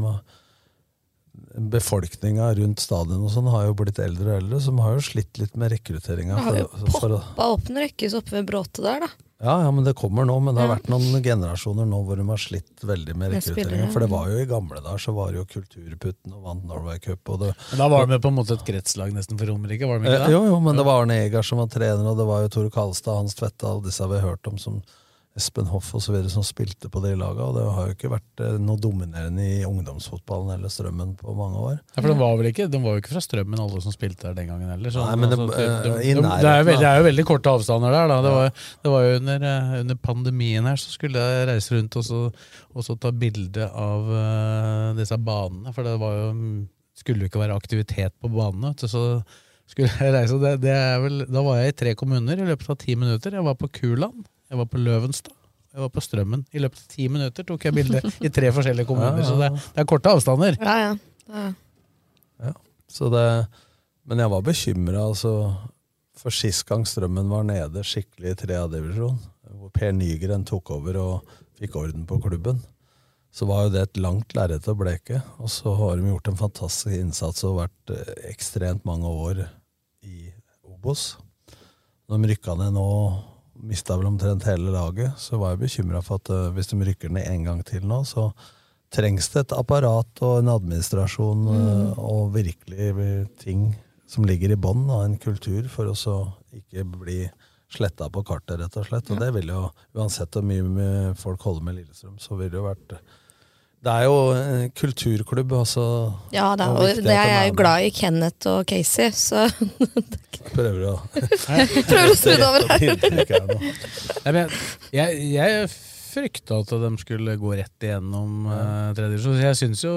Befolkninga rundt stadion og sånn har jo blitt eldre og eldre, de har jo slitt litt med rekrutteringa. Det har jo poppa opp en rekkehus oppe ved Bråte der, da. ja, ja, men det kommer nå. Men det har vært noen generasjoner nå hvor de har slitt veldig med rekrutteringa. For det var jo i gamle dager så var det jo Kulturputten og vant Norway Cup. Og det, Men da var de på en måte et kretslag nesten for Romerike, var de ikke Eh, jo, jo, men det var Arne Egar som var trener, og det var jo Tore Kalstad, Hans Tvedtal, disse har vi hørt om, som Espen Hoff osv. som spilte på de laga. Og det har jo ikke vært eh, noe dominerende i ungdomsfotballen eller Strømmen på mange år. Ja, for de var vel ikke, de var jo ikke fra Strømmen alle som spilte der den gangen heller. Nei, men det- altså, de- i de- det, er jo veldig, det er jo veldig korte avstander der. Da. Det, var, det var jo under, eh, under pandemien her så skulle jeg reise rundt og så, og så ta bilde av uh, disse banene. For det var jo, skulle jo ikke være aktivitet på banene. Så skulle jeg reise, det, det er vel, Da var jeg i tre kommuner i løpet av ti minutter. Jeg var på Kuland, jeg var på Løvenstad. Jeg var på Strømmen. I løpet av ti minutter tok jeg bilde i tre forskjellige kommuner. Ja, ja, Så det, det er korte avstander. Ja, ja. ja. Så det, men jeg var bekymra, altså. For sist gang Strømmen var nede skikkelig i tredjedivisjon, hvor Per Nygren tok over og fikk orden på klubben, så var jo det et langt lerret å bleke. Og så har de gjort en fantastisk innsats og vært eh, ekstremt mange år i Obos. De rykka ned nå, mista vel omtrent hele laget, så var jeg bekymra for at eh, hvis de rykker ned en gang til nå, så trengs det et apparat og en administrasjon eh, og virkelig ting som ligger i bånn av en kultur, for å så ikke bli sletta på kartet, rett og slett. Og det vil jo, uansett hvor mye folk holder med Lillestrøm, så vil det jo vært Det er jo kulturklubb, altså. Ja da, og og det er jeg jo glad i Kenneth og Casey, så Prøver å Prøver å snu det over her. Jeg, jeg frykta at de skulle gå rett igjennom uh, tredje divisjon. så Jeg syns jo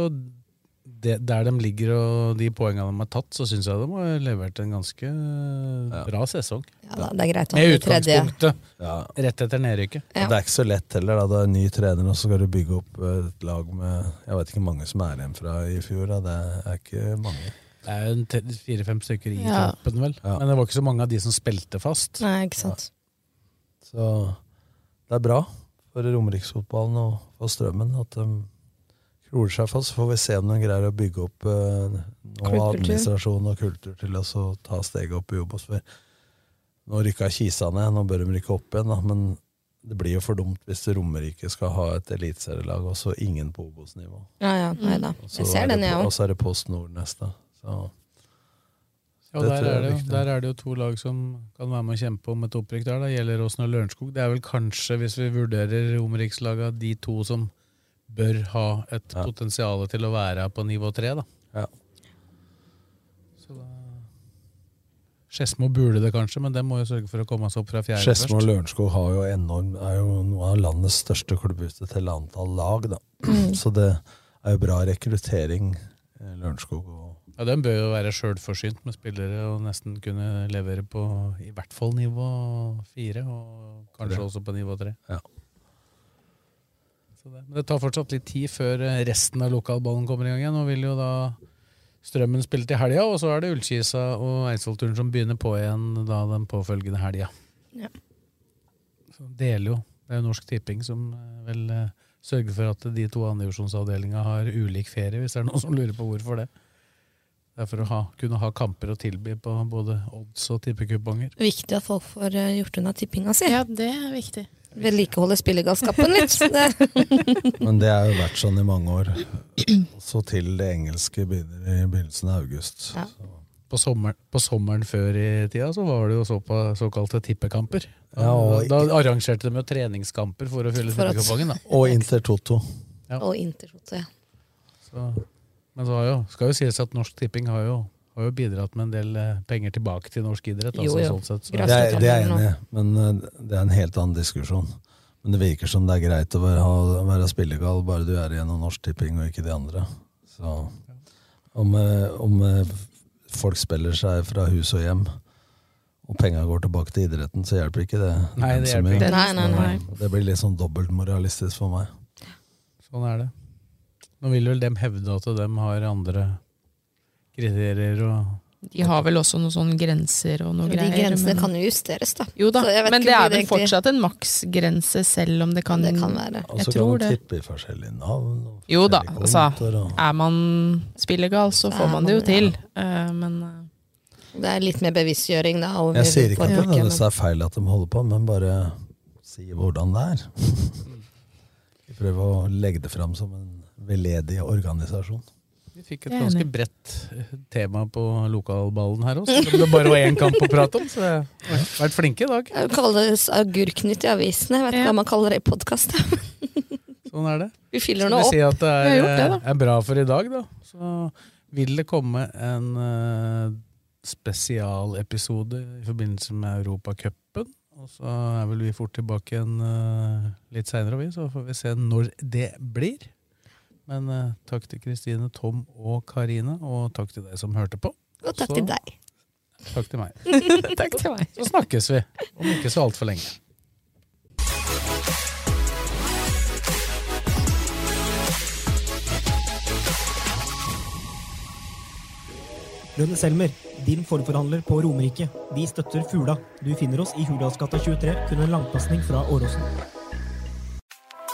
det, der de ligger og de poengene de har tatt, så syns jeg de har levert en ganske bra sesong. Ja da, det er greit Med utgangspunktet ja. rett etter nedrykket. Ja. Det er ikke så lett heller. da Det er en ny trener, og så skal du bygge opp et lag med Jeg vet ikke mange som er igjen fra i fjor. Da. Det er ikke mange. Det er jo fire-fem stykker i Ja. toppen, vel. Men det var ikke så mange av de som spilte fast. Nei, ikke sant. Så det er bra for romeriksfotballen og for Strømmen at de klorer seg fast. Så får vi se om de greier å bygge opp eh, noe administrasjon og kultur til å så ta steget opp i Obos. For Nå rykka Kisa ned, nå bør de rykke opp igjen, da. men det blir jo for dumt hvis Romerike skal ha et eliteserielag og så ingen på Obos-nivå. Ja, ja, nei da. Og så Jeg ser er det den, jeg på- òg. Og så er det Post Nord neste. Så Ja, der, er det, jo, der er det jo to lag som kan være med å kjempe om et opprykk der. Da gjelder Åsen og Lørenskog. Det er vel kanskje, hvis vi vurderer Romerikslaga, de to som bør ha et potensial til å være på nivå tre, da. Ja. Så da Skedsmo burde det kanskje, men dem må jo sørge for å komme seg opp fra fjerde Skedsmo og først. Lørenskog har jo enorm, er jo noen av landets største klubber til antall lag. Da. Mm. Så det er jo bra rekruttering, eh, Lørenskog. Og, Ja, Den bør jo være sjølforsynt med spillere og nesten kunne levere på i hvert fall nivå fire, og kanskje 3. også på nivå tre. Ja. Så det. Men det tar fortsatt litt tid før eh, resten av lokalballen kommer i gang igjen. Nå vil jo da Strømmen spille til helga, og så er det Ullkisa og Eidsvollturen som begynner på igjen da den påfølgende helga. Ja. Så deler jo. Det er jo Norsk Tipping som eh, vel eh, sørger for at de to andredivisjonsavdelinga har ulik ferie, hvis det er noen som lurer på hvorfor det. Det er for å ha, kunne ha kamper å tilby på både odds og tippekuponger. Viktig at folk får gjort unna tippinga si. Ja, det er viktig. Vedlikeholde spillegalskapen litt. Men det har jo vært sånn i mange år. Så til det engelske begynner i begynnelsen av august. Ja. På sommeren, på sommeren før i tida så var det jo så på såkalte tippekamper. Da, Ja, og- da arrangerte de jo treningskamper for å fylle tippekupongen. Og Intertoto. Ja. Og Intertoto, ja. Så, men så har jo, skal jo sies at Norsk Tipping har jo, har jo bidratt med en del eh, penger tilbake til norsk idrett. Jo, altså, jo. Sånn sett, så, Det er, det er jeg enig i, men eh, det er en helt annen diskusjon. Men det virker som det er greit å være, ha- være spillegal bare du er igjennom Norsk Tipping og ikke de andre. Så om, eh, om folk spiller seg fra hus og hjem, og penga går tilbake til idretten, så hjelper ikke det. Nei, det hjelper ikke. Nei, nei, nei. Det blir litt sånn dobbeltmoralistisk for meg. sånn er det. Nå vil vel dem hevde at de har andre kriterier og De har vel også noen sånne grenser og noe De greier. grensene men- kan jo justeres, da. Jo da, Så jeg vet men det er vel egentlig- fortsatt en maksgrense, selv om det kan Det kan være. Og Jeg så tror kan man det. tippe i forskjellige navn. Og Jo da, altså. og- Er man spillegal, så får man det jo til. Ja. Men eh, Det er litt mer bevisstgjøring, da. over Jeg sier ikke at det nødvendigvis er feil at de holder på, men bare si hvordan det er. Vi prøver å legge det fram som en veldedig organisasjon. Fikk et ganske bredt eh, tema på lokalballen her om det bare var én kamp å prate om. Så jeg har vært flinke i dag. Det kalles agurknytt i avisene. Jeg vet ikke Ja. hva man kaller det i podkast. Sånn er det. Vi fyller Skal vi opp. si at det Vi er, har gjort det, er bra for i dag, da. Så vil det komme en uh, spesialepisode i forbindelse med Europacupen. Og så er vel vi fort tilbake igjen uh, litt seinere, vi. Så får vi se når det blir. Men eh, takk til Kristine, Tom og Karine, og takk til deg som hørte på. Og takk Så- til deg. Takk til meg. takk til meg. Så snakkes vi om ikke så altfor lenge. Rønne Selmer, din forforhandler på Romerike. Vi støtter Fula. Du finner oss i Hurdalsgata 23, kun en langpasning fra Åråsen.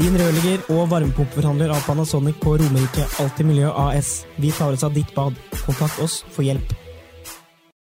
Din rørlegger og varmepumpeforhandler av Panasonic på Romerike Alltid Miljø AS. Vi tar oss av ditt bad. Kontakt oss for hjelp.